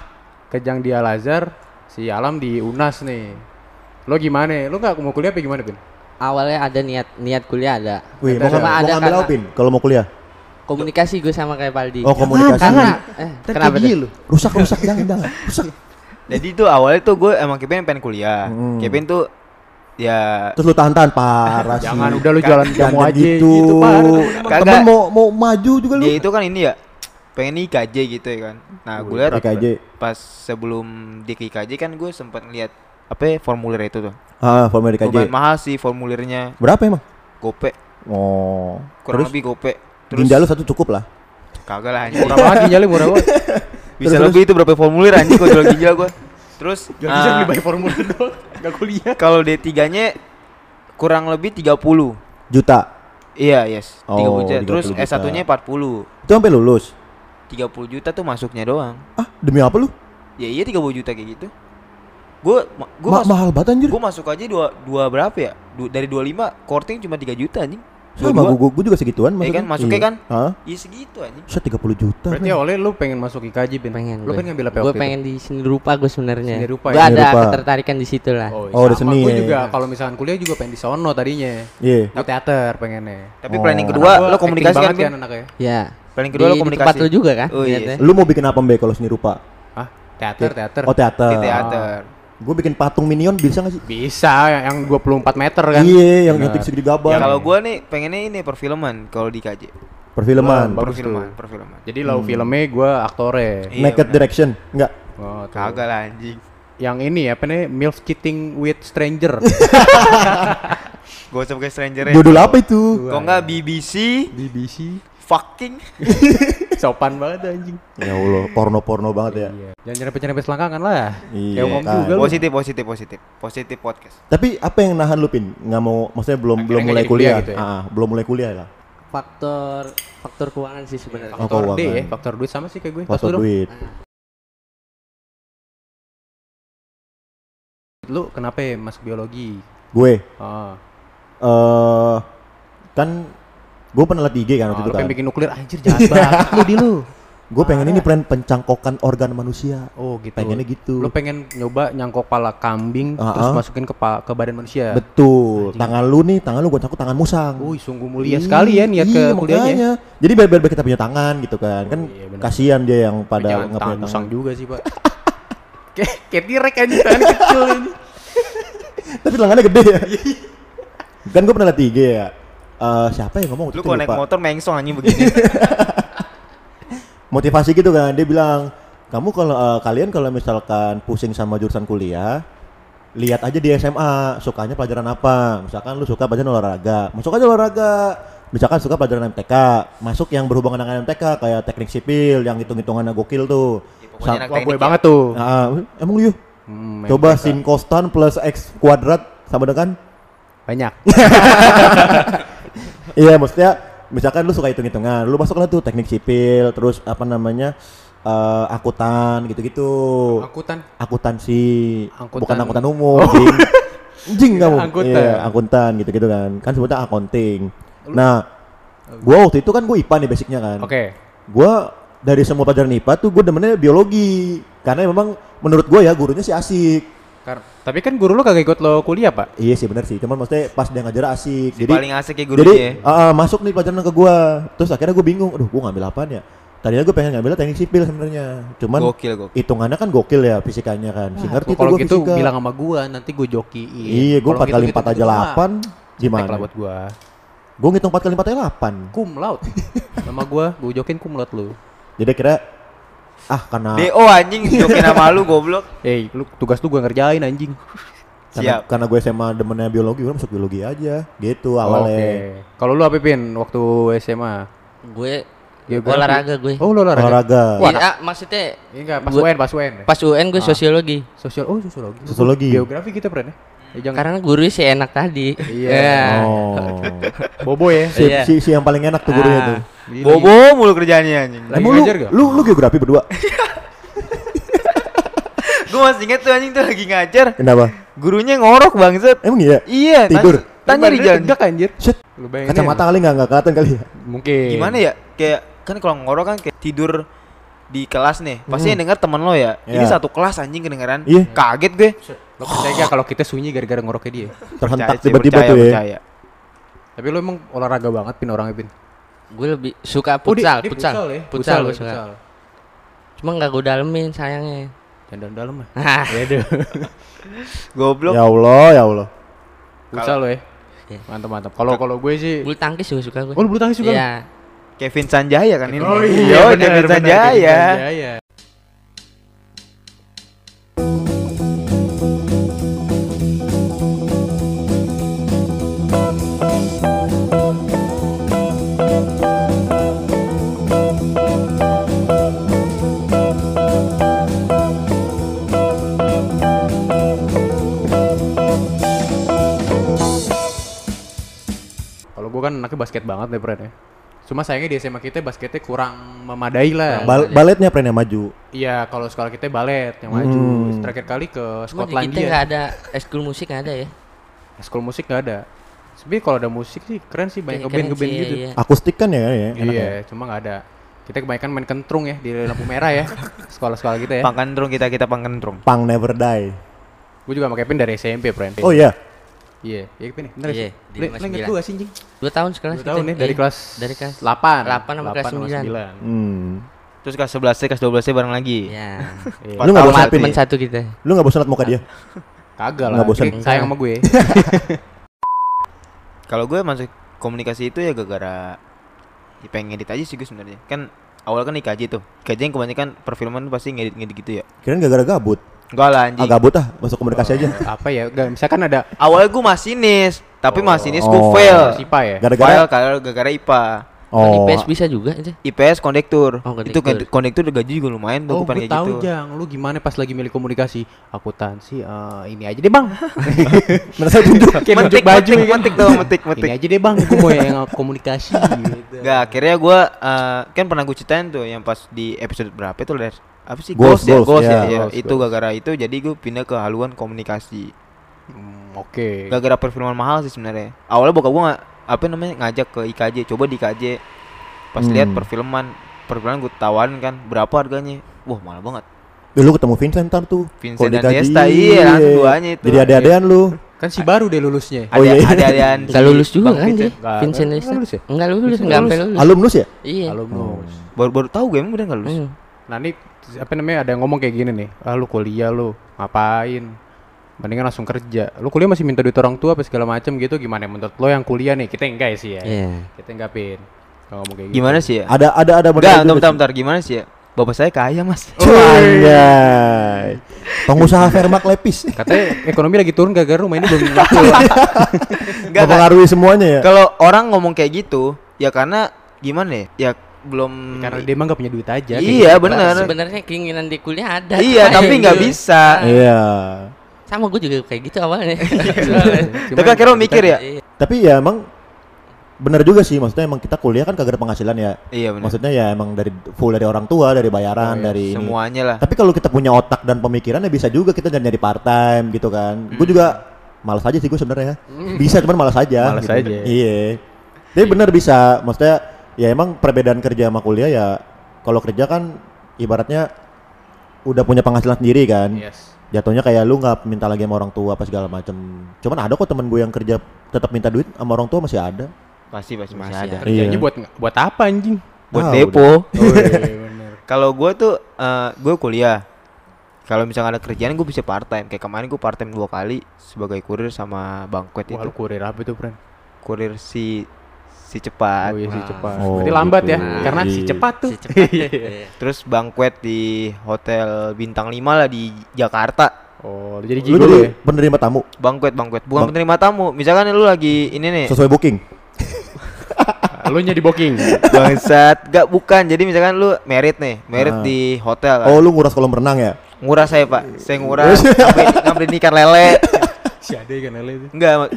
Speaker 1: Kejang di Al Azhar, si Alam di Unas nih. Lo gimana? Lo nggak mau kuliah apa gimana Bin?
Speaker 4: Awalnya ada niat niat kuliah ada.
Speaker 2: Wih, mau,
Speaker 1: Ada-
Speaker 2: ngambil-
Speaker 4: ada
Speaker 2: mau ngambil apa, Pin? Kalau mau kuliah?
Speaker 4: Komunikasi gue sama kayak Paldi.
Speaker 2: Oh, komunikasi.
Speaker 4: Karena eh, kenapa tuh?
Speaker 2: Rusak rusak jangan jangan. Rusak.
Speaker 3: Jadi tuh awalnya tuh gue emang Kevin pengen kuliah.
Speaker 2: Hmm.
Speaker 3: Kevin tuh ya
Speaker 2: Terus lu tahan-tahan parah sih.
Speaker 1: Jangan udah lu jualan jamu
Speaker 2: Jangan
Speaker 1: aja
Speaker 2: gitu.
Speaker 1: gitu.
Speaker 2: Temen mau mau maju juga lu.
Speaker 3: dia itu kan ini ya pengen IKJ gitu ya kan. Nah gue lihat
Speaker 2: IKJ.
Speaker 3: pas sebelum di IKJ kan gue sempat ngeliat apa ya, formulir itu tuh.
Speaker 2: Ah, formulir
Speaker 3: Lumayan
Speaker 2: IKJ.
Speaker 3: mahal sih formulirnya.
Speaker 2: Berapa emang?
Speaker 3: Gope,
Speaker 2: Oh.
Speaker 3: kurang
Speaker 2: Terus
Speaker 3: lebih gope. Terus
Speaker 2: ginjal lu satu cukup lah.
Speaker 3: kagak lah anjing.
Speaker 1: Murah banget ginjalnya murah banget.
Speaker 3: Bisa
Speaker 2: Terus,
Speaker 3: lebih itu berapa formulir anjing gua jual ginjal gua. Terus
Speaker 1: Gak bisa
Speaker 3: ah,
Speaker 1: beli banyak formulir doang. Gak kuliah.
Speaker 3: kalau D3-nya kurang lebih 30.
Speaker 2: Juta.
Speaker 3: Iya, yes. 30
Speaker 2: Oh,
Speaker 3: juta.
Speaker 2: 30
Speaker 3: Terus
Speaker 2: juta.
Speaker 3: S1-nya 40.
Speaker 2: Itu sampai lulus.
Speaker 3: 30 juta tuh masuknya doang.
Speaker 2: Ah, demi apa lu?
Speaker 3: Ya iya 30 juta kayak gitu. Gue gue
Speaker 2: Ma-
Speaker 3: masuk
Speaker 2: mahal banget anjir.
Speaker 3: gue masuk aja dua dua berapa ya? Du, dari 25 korting cuma 3 juta anjing.
Speaker 2: Sama
Speaker 3: Dua-dua.
Speaker 2: gua, gua juga segituan
Speaker 3: Iya kan, masuknya
Speaker 2: Iya.
Speaker 3: kan?
Speaker 2: Hah?
Speaker 3: Iya segitu anjing.
Speaker 2: Set 30 juta.
Speaker 1: Berarti
Speaker 2: men.
Speaker 1: oleh lu pengen masuk IKJ, Bin?
Speaker 4: pengen
Speaker 1: Lu pengen ngambil apa
Speaker 4: gue pengen di seni rupa gue sebenarnya
Speaker 1: Seni rupa
Speaker 4: gue
Speaker 1: ya?
Speaker 4: Ada
Speaker 2: rupa.
Speaker 4: ketertarikan di situ lah
Speaker 1: Oh,
Speaker 2: Oh, udah
Speaker 1: sama.
Speaker 2: seni
Speaker 1: Gue
Speaker 2: ya.
Speaker 1: juga kalau misalkan kuliah juga pengen di sono tadinya.
Speaker 2: Iya.
Speaker 1: Di teater pengennya.
Speaker 3: Tapi
Speaker 2: Oh.
Speaker 3: planning kedua
Speaker 1: gua
Speaker 3: lo
Speaker 1: acting
Speaker 3: komunikasi kan,
Speaker 1: banget Kan
Speaker 4: ya
Speaker 3: Planning kedua
Speaker 4: di,
Speaker 3: lo
Speaker 4: di
Speaker 3: komunikasi.
Speaker 4: tempat lu juga kan
Speaker 3: Oh, iya.
Speaker 2: Lu mau bikin apa Mbe kalau seni rupa?
Speaker 1: Hah? Teater, teater.
Speaker 2: Oh teater.
Speaker 3: Di teater.
Speaker 2: Gue bikin patung minion bisa gak sih?
Speaker 1: Bisa yang 24 meter kan.
Speaker 2: Iya, yang
Speaker 1: Bener.
Speaker 2: nyetik segede gaban.
Speaker 3: Ya kalau gua nih pengennya ini perfilman kalau di KJ.
Speaker 2: Perfilman.
Speaker 1: Bagus
Speaker 3: perfilman,
Speaker 1: tuh.
Speaker 3: perfilman.
Speaker 1: Jadi lau filmnya gue aktore.
Speaker 3: Iya,
Speaker 2: Naked
Speaker 3: benar.
Speaker 2: Direction. Enggak.
Speaker 1: Oh.
Speaker 3: Kagak lah anjing.
Speaker 1: Yang ini apa nih? Milf Kitting with Stranger.
Speaker 3: Gua usah pakai stranger
Speaker 2: Judul apa itu?
Speaker 3: Kok enggak BBC
Speaker 1: BBC.
Speaker 3: Fucking
Speaker 1: Sopan banget anjing.
Speaker 2: Ya Allah, porno-porno banget ya.
Speaker 1: Iya. Jangan nyerempet-nyerempet selangkangan lah.
Speaker 2: Iya,
Speaker 1: Kayak ngomong
Speaker 2: kan.
Speaker 1: juga
Speaker 3: positif positif positif positif podcast
Speaker 2: Tapi apa yang nahan lu Pin? Nggak mau, maksudnya belum
Speaker 1: Akhirnya
Speaker 2: belum mulai
Speaker 1: kuliah
Speaker 2: kuliah.
Speaker 1: gitu ya?
Speaker 2: Ah, ah, belum mulai kuliah lah.
Speaker 4: faktor faktor keuangan sih sebenarnya
Speaker 2: Oh,
Speaker 1: Faktor D
Speaker 2: keuangan.
Speaker 1: ya, faktor duit sama sih kayak gue.
Speaker 2: Faktor duit.
Speaker 1: Lu kenapa ya masuk biologi?
Speaker 2: Gue
Speaker 1: Oh.
Speaker 2: eh kan gue pernah liat di IG kan waktu
Speaker 1: Oh,
Speaker 2: itu
Speaker 1: lu
Speaker 2: kan.
Speaker 1: pengen bikin nuklir anjir jahat banget lu di lu.
Speaker 2: Gue pengen ini plan pencangkokan organ manusia.
Speaker 1: Oh gitu.
Speaker 2: Pengennya gitu.
Speaker 1: Lu pengen nyoba nyangkok pala kambing
Speaker 2: Ah,
Speaker 1: terus
Speaker 2: ah.
Speaker 1: masukin ke ke badan manusia.
Speaker 2: Betul. Tangan lu nih, tangan lu gue cangkuk tangan musang.
Speaker 1: Wih, sungguh mulia sekali ya niat ke
Speaker 2: Iya,
Speaker 1: kuliahnya.
Speaker 2: makanya. Jadi biar, biar kita punya tangan gitu kan. Kan
Speaker 1: iya,
Speaker 2: kasihan dia yang pada nggak
Speaker 1: tangan
Speaker 2: punya
Speaker 1: musang
Speaker 2: tangan.
Speaker 1: juga sih, Pak. Kayak kayak tirek aja tangan kecil ini.
Speaker 2: Tapi lengannya gede ya. kan gue pernah liat IG ya. Eh, siapa yang ngomong
Speaker 3: lu kalau naik motor mengsong anjing begini.
Speaker 2: Motivasi gitu kan dia bilang kamu kalau eh, kalian kalau misalkan pusing sama jurusan kuliah lihat aja di SMA sukanya pelajaran apa? Misalkan lu suka pelajaran olahraga masuk aja olahraga. Misalkan suka pelajaran MTK masuk yang berhubungan dengan MTK kayak teknik sipil yang hitung-hitungannya gokil tuh.
Speaker 3: Anak
Speaker 1: Wah, gue
Speaker 3: ya.
Speaker 1: banget tuh.
Speaker 2: Nah, emang lu yuk
Speaker 1: Hmm,
Speaker 2: coba sin kostan plus x kuadrat sama dengan?
Speaker 1: Banyak.
Speaker 2: Iya, maksudnya misalkan lu suka hitung-hitungan, lu masuklah tuh teknik sipil, terus apa namanya? eh, akuntan gitu-gitu.
Speaker 1: Angkutan.
Speaker 2: Akuntansi,
Speaker 1: Angkutan.
Speaker 2: bukan angkutan umum, jing. Jing kamu.
Speaker 1: Angkutan.
Speaker 2: Iya, akuntan gitu-gitu kan. Kan sebutnya accounting. Nah, gua waktu itu kan gua IPA nih basicnya kan.
Speaker 1: Oke.
Speaker 2: Gua dari semua pelajaran IPA tuh gua demennya biologi. Karena memang menurut gua ya gurunya sih asik.
Speaker 1: Kar- Tapi kan guru lu kagak ikut lo kuliah, Pak.
Speaker 2: Iya sih bener sih, cuman maksudnya pas dia ngajar asik.
Speaker 3: Si
Speaker 2: Jadi
Speaker 3: paling asik ya
Speaker 2: Jadi
Speaker 3: gurunya ya.
Speaker 2: ah, ah, masuk nih pelajaran ke gua. Terus akhirnya gua bingung, aduh gua ngambil apaan ya? Tadinya gua pengen ngambil teknik sipil sebenarnya. Cuman
Speaker 3: gokil gokil
Speaker 2: hitungannya kan gokil ya fisikanya kan. Ngerti tuh
Speaker 1: Kalau gitu
Speaker 2: fisika.
Speaker 1: bilang sama gua, nanti gua jokiin.
Speaker 2: Iya, gua
Speaker 1: Kalau
Speaker 2: 4 kali 4 aja
Speaker 1: gitu mah
Speaker 2: 8. Gimana?
Speaker 1: lah buat gua.
Speaker 2: Gua ngitung 4 kali 4 aja 8.
Speaker 1: Kum laut. Nama gua, gua jokin kum laut lu.
Speaker 2: Jadi kira ah karena
Speaker 3: DO anjing jokin sama lu goblok
Speaker 1: Eh, lu tugas lu gua ngerjain anjing.
Speaker 2: karena,
Speaker 3: siap.
Speaker 2: karena gue SMA demennya biologi, gua masuk biologi aja. Gitu
Speaker 1: Oke.
Speaker 2: awalnya.
Speaker 1: Kalau lu apa Pin waktu SMA?
Speaker 4: gue
Speaker 1: Geografi.
Speaker 4: olahraga gue
Speaker 1: Oh, lu olahraga.
Speaker 2: Olahraga.
Speaker 4: Iya, ah, maksudnya
Speaker 1: Enggak, pas
Speaker 4: Gua-
Speaker 1: UN, pas UN.
Speaker 4: pas UN gue
Speaker 1: Ah.
Speaker 4: sosiologi
Speaker 1: Sosial, oh sosiologi.
Speaker 2: Sosiologi.
Speaker 1: Geografi kita pernah ya? Jangan
Speaker 4: karena gurunya sih enak tadi
Speaker 1: Iya.
Speaker 2: Oh.
Speaker 1: bobo ya.
Speaker 2: si,
Speaker 4: Iya.
Speaker 2: si, si yang paling enak tuh gurunya
Speaker 1: Ah,
Speaker 2: tuh.
Speaker 1: gini.
Speaker 3: bobo mulu kerjaannya anjing
Speaker 1: Lagi
Speaker 2: lu,
Speaker 1: gak?
Speaker 2: lu, lu geografi berdua?
Speaker 3: gue masih inget tuh anjing tuh lagi ngajar
Speaker 2: Kenapa?
Speaker 3: gurunya ngorok bangset
Speaker 2: Emang iya?
Speaker 3: iya
Speaker 2: Tidur?
Speaker 3: tanya di jalan
Speaker 1: Tegak anjir.
Speaker 2: Shit,
Speaker 1: Lu bayangin
Speaker 2: kacamata
Speaker 1: ya.
Speaker 2: kali nggak nggak kelihatan kali ya?
Speaker 1: Mungkin.
Speaker 3: gimana ya kayak kan kalau ngorok kan kayak tidur di kelas nih pasti
Speaker 2: Hmm.
Speaker 3: yang denger temen lo ya ini
Speaker 2: Iya.
Speaker 3: satu kelas anjing kedengeran
Speaker 2: Iya.
Speaker 3: kaget gue
Speaker 1: Lo percaya gak kalau kita sunyi gara-gara ngoroknya dia?
Speaker 2: Terhentak
Speaker 3: Percaya
Speaker 2: tiba-tiba
Speaker 3: percaya,
Speaker 2: tuh ya.
Speaker 3: percaya.
Speaker 1: Tapi lu emang olahraga banget Pin orangnya Pin.
Speaker 4: gue lebih suka
Speaker 1: Oh,
Speaker 4: futsal
Speaker 1: dia
Speaker 4: futsal
Speaker 1: ya?
Speaker 4: futsal
Speaker 1: ya,
Speaker 4: gue suka cuma nggak gue dalemin sayangnya
Speaker 1: Jangan dalam lah.
Speaker 4: Ah.
Speaker 1: Ya deh.
Speaker 3: goblok
Speaker 2: Ya Allah, ya Allah.
Speaker 1: Futsal lo ya.
Speaker 4: Iya.
Speaker 1: Mantap mantap. Kalau kalau gue sih
Speaker 4: bulu tangkis juga suka gue
Speaker 1: Oh, lu bulu tangkis juga?
Speaker 4: iya
Speaker 3: Kevin Sanjaya kan ini
Speaker 1: Oh
Speaker 3: Yo,
Speaker 1: iya,
Speaker 3: Kevin Sanjaya
Speaker 1: kan anaknya basket banget deh Fred ya. Cuma sayangnya di SMA kita basketnya kurang memadai lah.
Speaker 2: Bal- baletnya pren yang maju.
Speaker 1: Iya, kalau sekolah kita balet yang maju.
Speaker 2: Hmm.
Speaker 1: Terakhir kali ke
Speaker 4: di kita
Speaker 1: Skotlandia.
Speaker 4: nggak ada eskul musik nggak ada ya.
Speaker 1: Sekolah musik nggak ada. Sebenarnya kalau ada musik sih keren sih banyak ngeband ngeband
Speaker 4: sih,
Speaker 1: gitu.
Speaker 4: iya.
Speaker 2: Akustik kan ya, ya enak
Speaker 1: Iya,
Speaker 2: ya.
Speaker 1: cuma nggak ada. Kita kebanyakan main kentrung ya di lampu merah ya. Sekolah-sekolah kita ya.
Speaker 3: Pangkandrung kita kita pangkandrung.
Speaker 2: Pang never die.
Speaker 1: Gue juga sama Kevin dari SMP, friend.
Speaker 2: Oh iya.
Speaker 1: Iya, iya Kevin. Bener
Speaker 4: Iya,
Speaker 1: sih.
Speaker 4: di
Speaker 1: Lu
Speaker 4: lima sembilan.
Speaker 1: gue gak sih, Jing?
Speaker 4: Dua tahun sekelas
Speaker 1: Dua tahun
Speaker 4: kita.
Speaker 1: nih dari
Speaker 4: Iya.
Speaker 1: kelas
Speaker 4: dari kelas
Speaker 1: 8.
Speaker 4: delapan sama kelas sembilan.
Speaker 2: Hmm.
Speaker 3: Terus kelas 11 kelas 12 bareng lagi.
Speaker 4: Ya.
Speaker 1: Iya.
Speaker 2: Lu nggak bosan
Speaker 4: Teman
Speaker 3: ya.
Speaker 4: satu kita.
Speaker 2: Lu nggak bosan liat muka dia?
Speaker 1: Kagak lah.
Speaker 2: Nggak bosan.
Speaker 1: Sayang sama gue.
Speaker 3: Kalau gue masuk komunikasi itu ya gara-gara ya pengen ngedit aja sih gue sebenarnya. Kan awal kan IKJ tuh. IKJ yang kebanyakan perfilman pasti ngedit-ngedit gitu ya.
Speaker 2: Kirain gara-gara gabut.
Speaker 3: Enggak lah anjing.
Speaker 2: Gabut ah, masuk komunikasi aja.
Speaker 1: Apa ya? Gak, misalkan ada
Speaker 3: Awalnya gue masinis, tapi
Speaker 1: Oh.
Speaker 3: masinis gue
Speaker 2: Oh.
Speaker 3: fail.
Speaker 1: SIPA ya.
Speaker 2: Gara-gara
Speaker 3: Fail kalau gara-gara IPA.
Speaker 4: Kan
Speaker 2: oh.
Speaker 4: IPS bisa juga itu.
Speaker 3: IPS kondektur.
Speaker 4: Oh,
Speaker 3: Itu
Speaker 4: kondektur.
Speaker 3: kan- kondektur gaji juga lumayan tuh
Speaker 1: Oh,
Speaker 3: gue
Speaker 1: tahu
Speaker 3: gitu.
Speaker 1: Jang, lu gimana pas lagi milih komunikasi akuntansi eh, ini aja deh bang.
Speaker 2: Merasa tunjuk.
Speaker 1: Kayak
Speaker 3: Mentik,
Speaker 1: baju
Speaker 3: mentik,
Speaker 1: kan.
Speaker 3: mentik tuh, mentik, mentik.
Speaker 1: Ini aja deh bang, gue mau yang komunikasi. gitu.
Speaker 3: Enggak, akhirnya gue kan pernah gue ceritain tuh yang pas di episode berapa itu Les? Apa sih?
Speaker 2: Ghost,
Speaker 3: ya,
Speaker 2: Ghost,
Speaker 3: Ghost
Speaker 2: ya.
Speaker 3: ya. ya.
Speaker 1: Ghost,
Speaker 3: itu
Speaker 1: Ghost.
Speaker 3: gara-gara itu jadi gue pindah ke haluan komunikasi.
Speaker 1: Hmm, Oke.
Speaker 3: Gara-gara perfilman mahal sih sebenarnya. Awalnya bokap gue nggak apa namanya ngajak ke IKJ, coba di IKJ. Pas
Speaker 2: Hmm.
Speaker 3: lihat perfilman, perfilman gue tawarin kan berapa harganya? Wah mahal banget.
Speaker 2: Dulu ketemu Vincent ntar tuh.
Speaker 3: Vincent dan Desta, iya, langsung duanya itu.
Speaker 2: Jadi ada-adaan lu.
Speaker 1: Kan si baru deh lulusnya.
Speaker 3: Ada
Speaker 2: Oh, iya.
Speaker 3: ada adaan
Speaker 4: Enggak lulus juga kan dia.
Speaker 1: Nggak-
Speaker 4: Vincent
Speaker 1: nggak
Speaker 4: Lesta.
Speaker 1: lulus ya?
Speaker 4: Enggak lulus, enggak sampai
Speaker 1: lulus.
Speaker 4: lulus.
Speaker 2: Alumnus ya?
Speaker 4: Iya.
Speaker 1: Alumnus.
Speaker 3: Baru baru tahu gue emang bener nggak lulus.
Speaker 4: Hmm.
Speaker 1: Apa namanya ada yang ngomong kayak gini nih. Ah lu kuliah lu ngapain? Mendingan langsung kerja. Lu kuliah masih minta duit orang tua apa segala macem gitu gimana menurut lo yang kuliah nih? Kita enggak sih ya.
Speaker 4: Iya.
Speaker 1: Kita enggak pin. Kalau ngomong kayak gitu.
Speaker 3: Gimana sih ya?
Speaker 2: Ada ada ada
Speaker 3: Enggak, bentar, bentar, bentar. Gimana sih ya? Bapak saya kaya mas.
Speaker 2: Anjay. Pengusaha Vermak Lepis.
Speaker 1: Katanya ekonomi lagi turun gara-gara rumah ini belum laku.
Speaker 3: Enggak,
Speaker 2: Mempengaruhi semuanya ya.
Speaker 3: Kalau orang ngomong kayak gitu, ya karena gimana ya? Ya belum
Speaker 1: Karena dia emang gak punya duit aja.
Speaker 3: Iya,
Speaker 1: gitu.
Speaker 3: bener.
Speaker 4: Sebenarnya keinginan di kuliah ada.
Speaker 3: Iya, tapi nggak
Speaker 4: gitu.
Speaker 3: bisa.
Speaker 2: Iya.
Speaker 4: Sama gue juga kayak gitu awalnya.
Speaker 3: Tapi akhirnya lo mikir ya?
Speaker 4: Iya.
Speaker 2: Tapi ya emang bener juga sih maksudnya emang kita kuliah kan kagak ada penghasilan ya.
Speaker 3: Iya benar.
Speaker 2: Maksudnya ya emang dari full dari orang tua, dari bayaran,
Speaker 1: Oh, iya.
Speaker 2: dari ini.
Speaker 3: Semuanya lah.
Speaker 2: Tapi kalau kita punya otak dan pemikiran ya bisa juga kita nyari part time gitu kan. Gue juga malas aja sih gue sebenarnya. Bisa cuman malas aja.
Speaker 1: Malas
Speaker 2: gitu.
Speaker 1: aja.
Speaker 2: Iya. Tapi bener bisa. Maksudnya ya emang perbedaan kerja sama kuliah ya kalau kerja kan ibaratnya udah punya penghasilan sendiri kan.
Speaker 1: Yes.
Speaker 2: Jatuhnya kayak lu nggak minta lagi sama orang tua apa segala macem. Cuman ada kok temen gue yang kerja tetap minta duit sama orang tua masih ada.
Speaker 3: Pasti pasti masih
Speaker 4: Masih
Speaker 3: ada.
Speaker 4: ada.
Speaker 1: Kerjanya
Speaker 2: Iya.
Speaker 1: buat buat apa anjing?
Speaker 3: Buat
Speaker 2: Ah,
Speaker 3: depo.
Speaker 1: Oh, iya.
Speaker 3: Kalau gue tuh eh gue kuliah. Kalau misalnya ada kerjaan gue bisa part time. Kayak kemarin gue part time dua kali sebagai kurir sama banquet
Speaker 1: Wah,
Speaker 3: itu.
Speaker 1: kurir apa tuh, Friend?
Speaker 3: Kurir si si cepat.
Speaker 1: Oh iya si
Speaker 3: Nah,
Speaker 1: cepat.
Speaker 2: Oh,
Speaker 1: Berarti lambat ya,
Speaker 2: gitu.
Speaker 1: karena si
Speaker 2: Iya.
Speaker 1: cepat tuh.
Speaker 4: Si cepat. Iya.
Speaker 3: Terus banquet di hotel bintang 5 lah di Jakarta.
Speaker 1: Oh, jadi
Speaker 2: Lu jadi
Speaker 1: ya?
Speaker 2: penerima tamu
Speaker 3: Banquet banquet. Bukan
Speaker 2: Bang-
Speaker 3: penerima tamu. Misalkan lu lagi ini nih.
Speaker 2: sesuai booking.
Speaker 1: Lu nya di booking.
Speaker 3: Bangsat, gak bukan. Jadi misalkan lu merit nih, merit
Speaker 2: Ah.
Speaker 3: di hotel kan.
Speaker 2: Oh lu nguras kolam renang ya?
Speaker 3: Nguras saya, Pak. Saya nguras ngambil, ngambilin ikan lele.
Speaker 1: si Ade kan lele itu.
Speaker 3: Enggak, ma-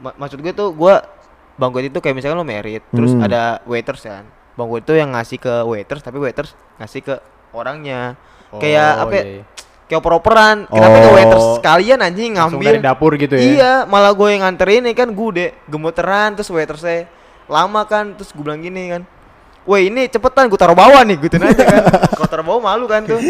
Speaker 3: ma- maksud gue tuh gua banquet itu kayak misalkan lu merit, terus
Speaker 2: Hmm.
Speaker 3: ada waiters kan. Banquet itu yang ngasih ke waiters, tapi waiters ngasih ke orangnya. Kayak apa ya?
Speaker 1: iya, iya.
Speaker 3: Kayak oper-operan. Kenapa ke
Speaker 2: Oh.
Speaker 3: waiters sekalian anjing ngambil?
Speaker 1: dari dapur gitu ya.
Speaker 3: Iya, malah gue yang nganterin nih kan gue deh gemeteran terus waitersnya lama kan terus gue bilang gini kan. Woi ini cepetan gue taruh bawah nih gituin aja kan. Kalau taruh bawah malu kan tuh.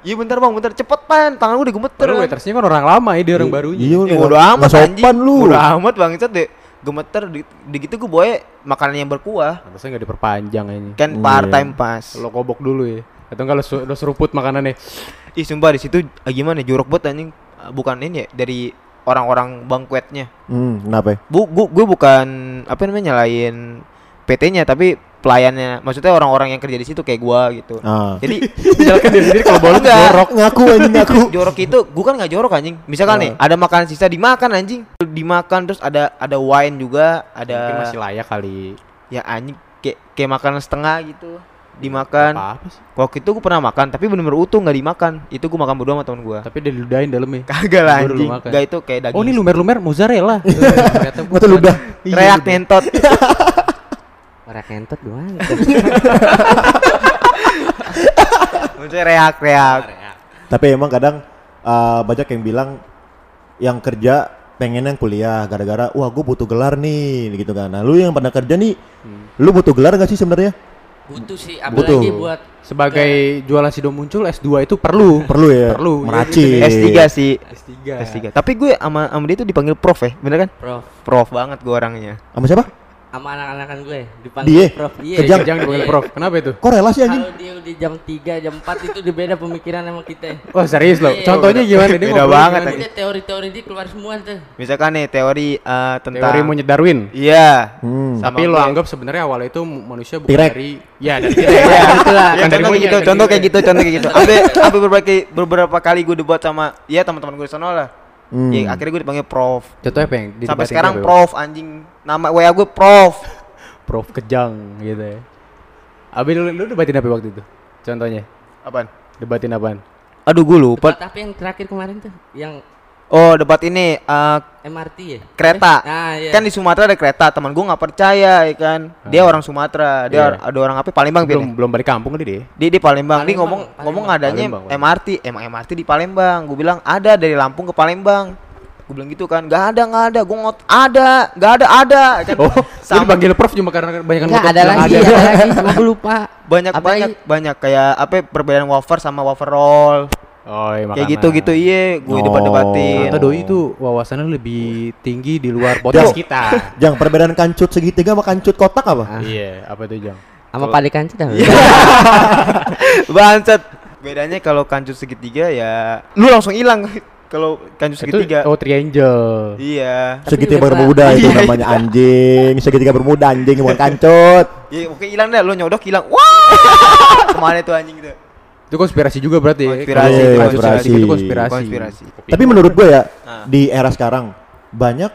Speaker 3: Iya bentar bang, bentar cepetan tangan gue udah gemeter.
Speaker 1: Padahal
Speaker 3: kan.
Speaker 1: waitersnya kan orang lama ya, dia orang barunya.
Speaker 2: Iya,
Speaker 3: Ya
Speaker 2: nggak-
Speaker 3: bodo amat
Speaker 2: sopan lu.
Speaker 3: Bodo amat banget deh. Gemeter di, di gitu gue bawa makanan yang berkuah.
Speaker 1: Harusnya nggak diperpanjang ini.
Speaker 3: Kan
Speaker 2: Iya.
Speaker 3: part time pas.
Speaker 1: Lo kobok dulu ya. Atau enggak lo, su- lo seruput makanannya.
Speaker 3: Ih sumpah di situ ah, gimana jorok banget anjing. Ah, Bukan ini ya dari orang-orang banquetnya.
Speaker 2: Hmm, kenapa? ya?
Speaker 3: Bu, gu- gue bukan apa namanya nyalain PT-nya tapi pelayannya. Maksudnya orang-orang yang kerja di situ kayak gua gitu.
Speaker 2: Ah.
Speaker 3: Jadi
Speaker 1: Misalkan dia sendiri kalau
Speaker 3: Enggak.
Speaker 1: jorok.
Speaker 2: ngaku anjing ngaku.
Speaker 3: jorok itu gua kan nggak jorok anjing. Misalkan nih ada makanan sisa dimakan anjing. Dimakan terus ada ada wine juga,
Speaker 1: Mungkin
Speaker 3: ada
Speaker 1: masih layak kali.
Speaker 3: ya anjing kayak kayak makanan setengah gitu. Dimakan.
Speaker 1: Apa, apa sih?
Speaker 3: Waktu itu gua pernah makan tapi bener-bener utuh nggak dimakan. Itu gua makan berdua sama temen gua.
Speaker 1: Tapi dia diludahin dalamnya.
Speaker 3: Kagak lah anjing. Enggak itu kayak daging.
Speaker 1: Oh ini lumer-lumer mozzarella. Ternyata
Speaker 2: Nggak tuh ludah.
Speaker 3: Reak nentot.
Speaker 4: Ora kentot doang.
Speaker 3: Maksudnya reak-reak.
Speaker 2: Tapi emang kadang uh, banyak yang bilang yang kerja pengen yang kuliah gara-gara wah gue butuh gelar nih gitu kan. Nah lu yang pernah kerja nih, lu butuh gelar gak sih sebenarnya?
Speaker 4: Butuh sih
Speaker 2: Butuh.
Speaker 4: apalagi buat
Speaker 1: Sebagai jualan sido muncul S2 itu perlu.
Speaker 2: Perlu ya.
Speaker 1: Perlu, iya,
Speaker 2: Meracik.
Speaker 3: S3 sih.
Speaker 1: S3.
Speaker 3: S3. Tapi gue sama sama dia tuh dipanggil prof ya, bener kan?
Speaker 4: prof
Speaker 3: Prof banget gue orangnya.
Speaker 2: Sama siapa?
Speaker 4: Sama anak-anakan gue
Speaker 2: Dia?
Speaker 4: dipanggil prof. Iya.
Speaker 2: Kejang.
Speaker 1: Kejang dipanggil prof. Kenapa itu?
Speaker 2: Kok relasi anjing?
Speaker 4: Kalau dia udah jam 3, jam 4 itu udah beda pemikiran sama kita.
Speaker 1: Oh serius loh.
Speaker 4: Iya.
Speaker 1: Contohnya gimana? Dia
Speaker 3: Beda banget,
Speaker 1: gimana?
Speaker 4: teori-teori dia keluar semua tuh.
Speaker 3: Misalkan nih teori eh, tentang
Speaker 1: Teori monyet Darwin.
Speaker 3: Iya.
Speaker 2: Hmm.
Speaker 1: Tapi lo anggap sebenarnya awalnya itu manusia bukan
Speaker 2: T-Rex.
Speaker 1: dari ya dari
Speaker 3: Iya,
Speaker 1: T-Rex.
Speaker 3: ya,
Speaker 4: itulah.
Speaker 3: Ya,
Speaker 1: Kan dari
Speaker 3: contoh kayak gitu, contoh kayak gitu, contoh kayak gitu. Ambil ambil beberapa beberapa kali gue debat sama ya teman-teman gue di sana lah.
Speaker 2: Hmm.
Speaker 3: Ya, akhirnya gue dipanggil prof.
Speaker 1: Contohnya apa yang
Speaker 3: Sampai sekarang prof anjing. Nama WA gue prof.
Speaker 1: Prof Kejang gitu ya. Abi lu, lu debatin apa waktu itu? Contohnya.
Speaker 3: Apaan?
Speaker 1: Debatin apaan?
Speaker 3: Aduh gue lupa.
Speaker 4: Debat apa yang terakhir kemarin tuh? Yang
Speaker 3: Oh debat ini eh,
Speaker 4: MRT ya?
Speaker 3: kereta.
Speaker 4: Nah, iya.
Speaker 3: Kan di Sumatera ada kereta. Teman gue nggak percaya ya kan. Dia orang Sumatera. Dia
Speaker 1: Iya.
Speaker 3: ada orang apa? Palembang
Speaker 1: Belum
Speaker 3: ya?
Speaker 1: belum balik kampung tadi dia.
Speaker 3: Dia di Palembang. Dia
Speaker 4: Palembang,
Speaker 3: ngomong
Speaker 4: Palembang.
Speaker 3: ngomong adanya
Speaker 1: Palembang, Palembang.
Speaker 3: MRT. Emang MRT di Palembang. Gue bilang ada dari Lampung ke Palembang. Gue bilang gitu kan. Gak ada nggak ada. Gue ngot ada. Gak ada ada. Kan
Speaker 1: Oh,
Speaker 3: sama
Speaker 1: dipanggil prof cuma karena banyak
Speaker 4: Enggak ada lagi, ada lagi. Cuma gue lupa.
Speaker 3: banyak
Speaker 4: Apalagi-
Speaker 3: banyak banyak kayak apa perbedaan wafer sama wafer roll.
Speaker 1: Oh, iya,
Speaker 3: Kayak
Speaker 1: makanan.
Speaker 3: gitu gitu iya. Gue
Speaker 2: Oh.
Speaker 3: debat-debatin.
Speaker 1: Doi itu wawasannya lebih tinggi di luar podcast kita.
Speaker 2: Jang perbedaan kancut segitiga sama kancut kotak apa?
Speaker 1: Iya, apa itu Jang?
Speaker 4: Sama Pade Kanci dah.
Speaker 3: Bangsat. Bedanya kalau kancut segitiga ya lu langsung hilang kalau kancut segitiga.
Speaker 1: Itu oh triangle.
Speaker 3: Iya.
Speaker 4: Tapi
Speaker 2: Segitiga bermuda itu
Speaker 3: Iya.
Speaker 2: namanya anjing. Segitiga bermuda anjing bukan kancut.
Speaker 3: Ya oke hilang dah lu nyodok hilang. Wah! Ke mana tuh anjing itu?
Speaker 1: Itu konspirasi juga berarti ya.
Speaker 3: Konspirasi,
Speaker 2: itu
Speaker 1: lanjut
Speaker 2: konspirasi.
Speaker 1: itu konspirasi.
Speaker 3: Konspirasi.
Speaker 2: Tapi menurut gue ya
Speaker 3: Ah.
Speaker 2: di era sekarang banyak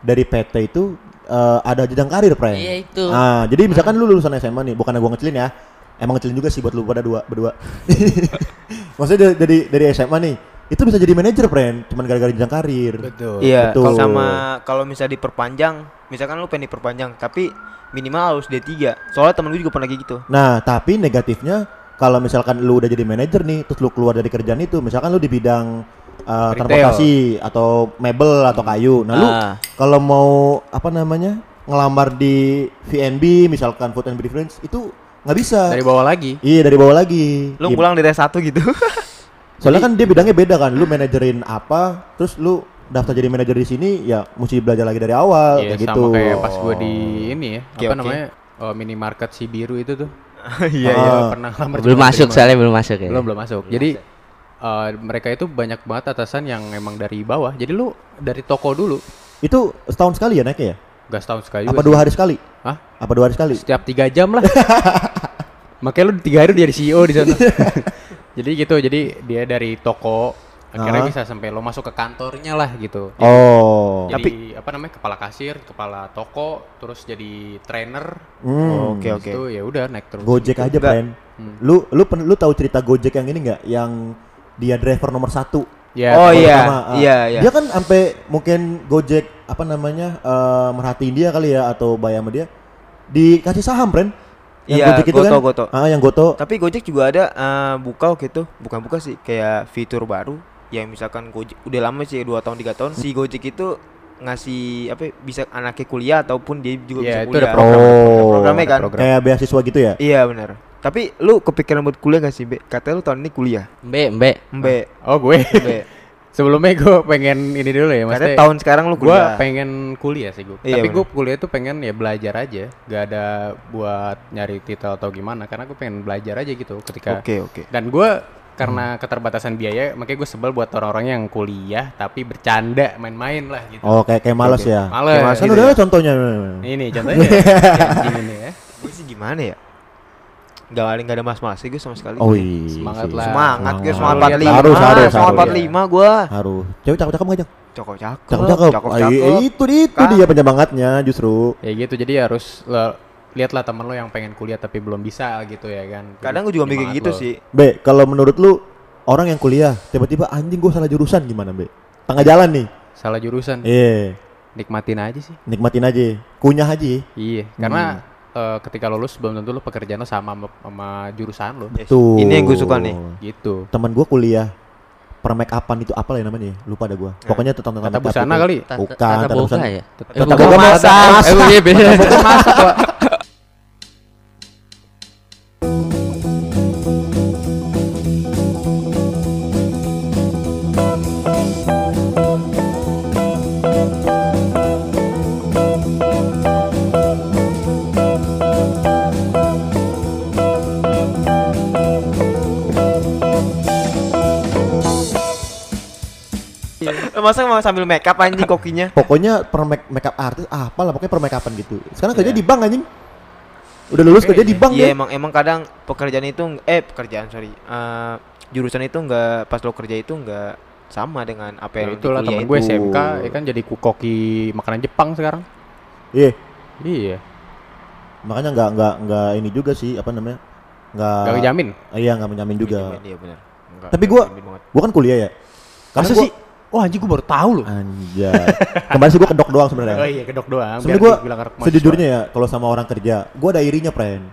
Speaker 2: dari PT itu eh, ada jenjang karir, Pre.
Speaker 4: Iya, itu.
Speaker 2: Ah, jadi misalkan lu lulusan SMA nih, bukan gua ngecilin ya. Emang ngecilin juga sih buat lu pada dua berdua. Maksudnya dari, dari dari SMA nih, itu bisa jadi manajer, Pren, cuman gara-gara jenjang karir.
Speaker 1: Betul.
Speaker 3: Iya,
Speaker 2: Betul.
Speaker 3: kalau sama kalau misalnya diperpanjang, misalkan lu pengen diperpanjang, tapi minimal harus D3. Soalnya temen gue juga pernah kayak gitu.
Speaker 2: Nah, tapi negatifnya kalau misalkan lu udah jadi manajer nih, terus lu keluar dari kerjaan itu, misalkan lu di bidang uh,
Speaker 1: Retail.
Speaker 2: transportasi atau mebel atau kayu. Nah, lu
Speaker 3: Ah.
Speaker 2: kalau mau apa namanya? ngelamar di VNB misalkan food and beverage itu nggak bisa.
Speaker 1: Dari bawah lagi.
Speaker 2: Iya, dari bawah lagi.
Speaker 3: Lu pulang dari S1 gitu.
Speaker 2: Soalnya kan dia bidangnya beda kan. Lu manajerin apa, terus lu daftar jadi manajer di sini ya mesti belajar lagi dari awal
Speaker 1: Iya,
Speaker 2: kayak
Speaker 1: sama
Speaker 2: gitu.
Speaker 1: kayak pas gue di ini ya,
Speaker 3: Oke,
Speaker 1: apa
Speaker 3: oke.
Speaker 1: namanya? Oh, minimarket si biru itu tuh.
Speaker 3: Iya, iya.
Speaker 1: pernah lamar
Speaker 4: belum masuk
Speaker 1: terima.
Speaker 4: soalnya belum masuk ya.
Speaker 1: belum belum masuk jadi eh, mereka itu banyak banget atasan yang emang dari bawah jadi lu dari toko dulu
Speaker 2: Itu setahun sekali ya naiknya ya?
Speaker 1: gak setahun sekali
Speaker 2: Apa
Speaker 1: juga
Speaker 2: dua
Speaker 1: sih.
Speaker 2: hari sekali?
Speaker 1: Hah?
Speaker 2: Apa dua hari sekali?
Speaker 1: setiap tiga jam lah makanya lu tiga hari jadi CEO di sana jadi gitu jadi dia dari toko akhirnya
Speaker 2: Ah.
Speaker 1: bisa sampai lo masuk ke kantornya lah gitu
Speaker 2: Oh.
Speaker 1: jadi apa namanya kepala kasir kepala toko terus jadi trainer
Speaker 2: Hmm.
Speaker 3: Oke, oke.
Speaker 1: itu ya udah naik terus
Speaker 2: Gojek aja,
Speaker 3: Enggak.
Speaker 2: Pren.
Speaker 1: Hmm.
Speaker 2: Lu lu pen- lu tahu cerita Gojek yang ini nggak? Yang dia driver nomor satu.
Speaker 1: ya
Speaker 3: Oh, iya.
Speaker 2: pertama, ah.
Speaker 3: Iya, iya.
Speaker 2: Dia kan sampai mungkin Gojek apa namanya eh, merhatiin dia kali ya atau bayar sama dia dikasih saham, Pren. Yang
Speaker 3: Iya,
Speaker 2: Gojek itu
Speaker 3: Goto,
Speaker 2: kan?
Speaker 3: Goto.
Speaker 2: Ah, yang Goto.
Speaker 3: Tapi Gojek juga ada eh, buka waktu itu, bukan buka sih, kayak fitur baru yang misalkan Gojek udah lama sih 2 tahun 3 tahun si Gojek itu ngasih apa ya, bisa anaknya kuliah ataupun dia juga
Speaker 1: Iya,
Speaker 3: bisa
Speaker 1: itu
Speaker 3: kuliah.
Speaker 1: ada program.
Speaker 2: Oh.
Speaker 3: programnya
Speaker 1: ada
Speaker 3: kan.
Speaker 1: program.
Speaker 2: Kayak beasiswa gitu ya?
Speaker 3: Iya benar. Tapi lu kepikiran buat kuliah gak sih, Be? Katanya lu tahun ini kuliah.
Speaker 4: Mbak, mbak.
Speaker 3: Mbe,
Speaker 1: oh gue
Speaker 3: Mbe.
Speaker 1: sebelumnya gue pengen ini dulu ya maksudnya
Speaker 3: tahun sekarang lu
Speaker 1: gue
Speaker 3: kuliah.
Speaker 1: pengen kuliah sih gue
Speaker 3: Iya,
Speaker 1: tapi gue kuliah tuh pengen ya belajar aja gak ada buat nyari titel atau gimana karena gue pengen belajar aja gitu ketika
Speaker 3: Oke, oke.
Speaker 1: dan gue karena keterbatasan biaya makanya gue sebel buat orang-orang yang kuliah tapi bercanda main-main lah gitu
Speaker 2: Oh, kayak kayak males
Speaker 3: Oke.
Speaker 2: ya.
Speaker 1: males
Speaker 3: Kayak males
Speaker 2: Kan
Speaker 3: gitu
Speaker 2: udah
Speaker 3: ya.
Speaker 2: ada contohnya.
Speaker 1: ini contohnya kayak anjing ini ya
Speaker 3: Gue sih gimana ya? Gak ada nggak ada mas-mas sih gue sama sekali.
Speaker 2: Oh iya.
Speaker 1: Semangat
Speaker 2: sih.
Speaker 1: lah.
Speaker 3: Semangat gue
Speaker 1: Semangat.
Speaker 3: semangat
Speaker 1: Harus,
Speaker 3: 45.
Speaker 2: harus, harus,
Speaker 3: semangat
Speaker 2: harus.
Speaker 3: 45 gue.
Speaker 2: Harus. Cewek cakep-cakep enggak, Jang?
Speaker 3: Cakep cakep.
Speaker 2: Cakep-cakep.
Speaker 3: Cakep
Speaker 2: Ah, iya,
Speaker 3: cakep.
Speaker 2: Itu itu
Speaker 3: Kan?
Speaker 2: dia penyemangatnya justru.
Speaker 1: ya gitu jadi harus lo, lihatlah temen lo yang pengen kuliah tapi belum bisa gitu ya kan
Speaker 3: Kadang gue juga mikir
Speaker 1: Semangat
Speaker 3: gitu
Speaker 1: lo.
Speaker 3: sih.
Speaker 2: Be, kalau menurut lu orang yang kuliah tiba-tiba anjing gue salah jurusan gimana, Be? Tengah jalan nih.
Speaker 1: salah jurusan
Speaker 2: Iya,
Speaker 1: nikmatin aja sih
Speaker 2: nikmatin aja. Kunyah aja.
Speaker 1: iya karena eh, ketika lulus belum tentu lu pekerjaan lu sama sama, sama jurusan lu.
Speaker 3: Yes.
Speaker 2: Tuh.
Speaker 3: Ini yang gue suka nih.
Speaker 1: Gitu.
Speaker 2: Temen gua kuliah per make upan itu apa lah ya namanya? ya? Lupa ada gua. Pokoknya tentang tentang
Speaker 1: Tata
Speaker 2: make up
Speaker 1: busana kali.
Speaker 4: Tata,
Speaker 2: Bukan,
Speaker 4: tata
Speaker 2: busana.
Speaker 4: ya?
Speaker 1: Tata
Speaker 4: Eh,
Speaker 2: Tata
Speaker 4: bukan.
Speaker 2: boga masak.
Speaker 1: Eh, iya. Tata masak,
Speaker 3: Masa mau sambil make up anjing kokinya?
Speaker 2: Pokoknya per make, make up artis apa lah pokoknya per make upan gitu. Sekarang kerja
Speaker 1: Iya.
Speaker 2: di bank anjing. Udah lulus kerja di bank
Speaker 3: Iya
Speaker 2: ya.
Speaker 3: emang emang kadang pekerjaan itu eh pekerjaan sorry Eh, jurusan itu enggak pas lo kerja itu enggak sama dengan apa
Speaker 1: Ya
Speaker 3: yang
Speaker 1: itulah
Speaker 3: di kuliah
Speaker 1: temen gue
Speaker 3: itu.
Speaker 1: SMK ya kan jadi kukoki makanan Jepang sekarang.
Speaker 2: Iya.
Speaker 1: Iya.
Speaker 2: Makanya nggak nggak nggak ini juga sih apa namanya? Nggak
Speaker 1: Gak ngejamin.
Speaker 2: Ah, Iya nggak menjamin juga.
Speaker 3: Iya benar. Enggak,
Speaker 2: Tapi
Speaker 3: jamin banget.
Speaker 2: Gua kan kuliah ya. Karena
Speaker 1: Masa
Speaker 2: gua,
Speaker 1: sih? Wah anjing gue baru tahu loh.
Speaker 2: Anjay. Kemarin sih gua kedok doang sebenarnya.
Speaker 1: Oh iya kedok doang.
Speaker 2: Sebenarnya
Speaker 1: mahasiswa.
Speaker 2: sejujurnya ya kalau sama orang kerja, gua ada irinya, friend.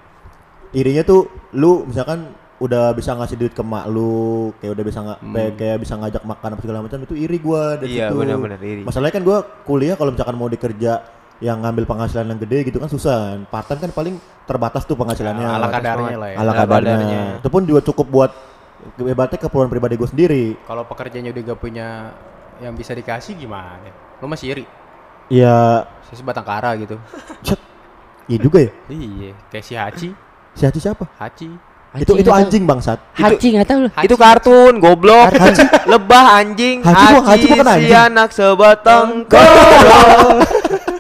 Speaker 2: Irinya tuh lu misalkan udah bisa ngasih duit ke mak lu, kayak udah bisa nggak
Speaker 1: Hmm.
Speaker 2: kayak, kayak bisa ngajak makan apa segala macam itu iri gua dari
Speaker 3: Iya
Speaker 2: situ.
Speaker 3: benar-benar iri.
Speaker 2: Masalahnya kan gua kuliah kalau misalkan mau dikerja yang ngambil penghasilan yang gede gitu kan susah. Part time kan paling terbatas tuh penghasilannya.
Speaker 1: Ya, ala kadarnya lah ya.
Speaker 2: ala
Speaker 3: kadarnya.
Speaker 2: Itu pun juga cukup buat ibaratnya keperluan pribadi gue sendiri.
Speaker 1: Kalau pekerjaannya udah gak punya yang bisa dikasih gimana? Lo masih iri?
Speaker 2: Ya,
Speaker 1: Saya sebatang kara gitu.
Speaker 2: cet. Iya juga ya.
Speaker 1: iya, kayak si Hachi.
Speaker 2: Si Haji siapa?
Speaker 1: Hachi.
Speaker 2: itu itu anjing bangsat.
Speaker 4: Haji nggak tahu loh.
Speaker 3: Itu kartun, goblok. Lebah anjing,
Speaker 2: Haji bukan- Haji bukan
Speaker 3: si
Speaker 2: anjing.
Speaker 3: anak sebatang kara.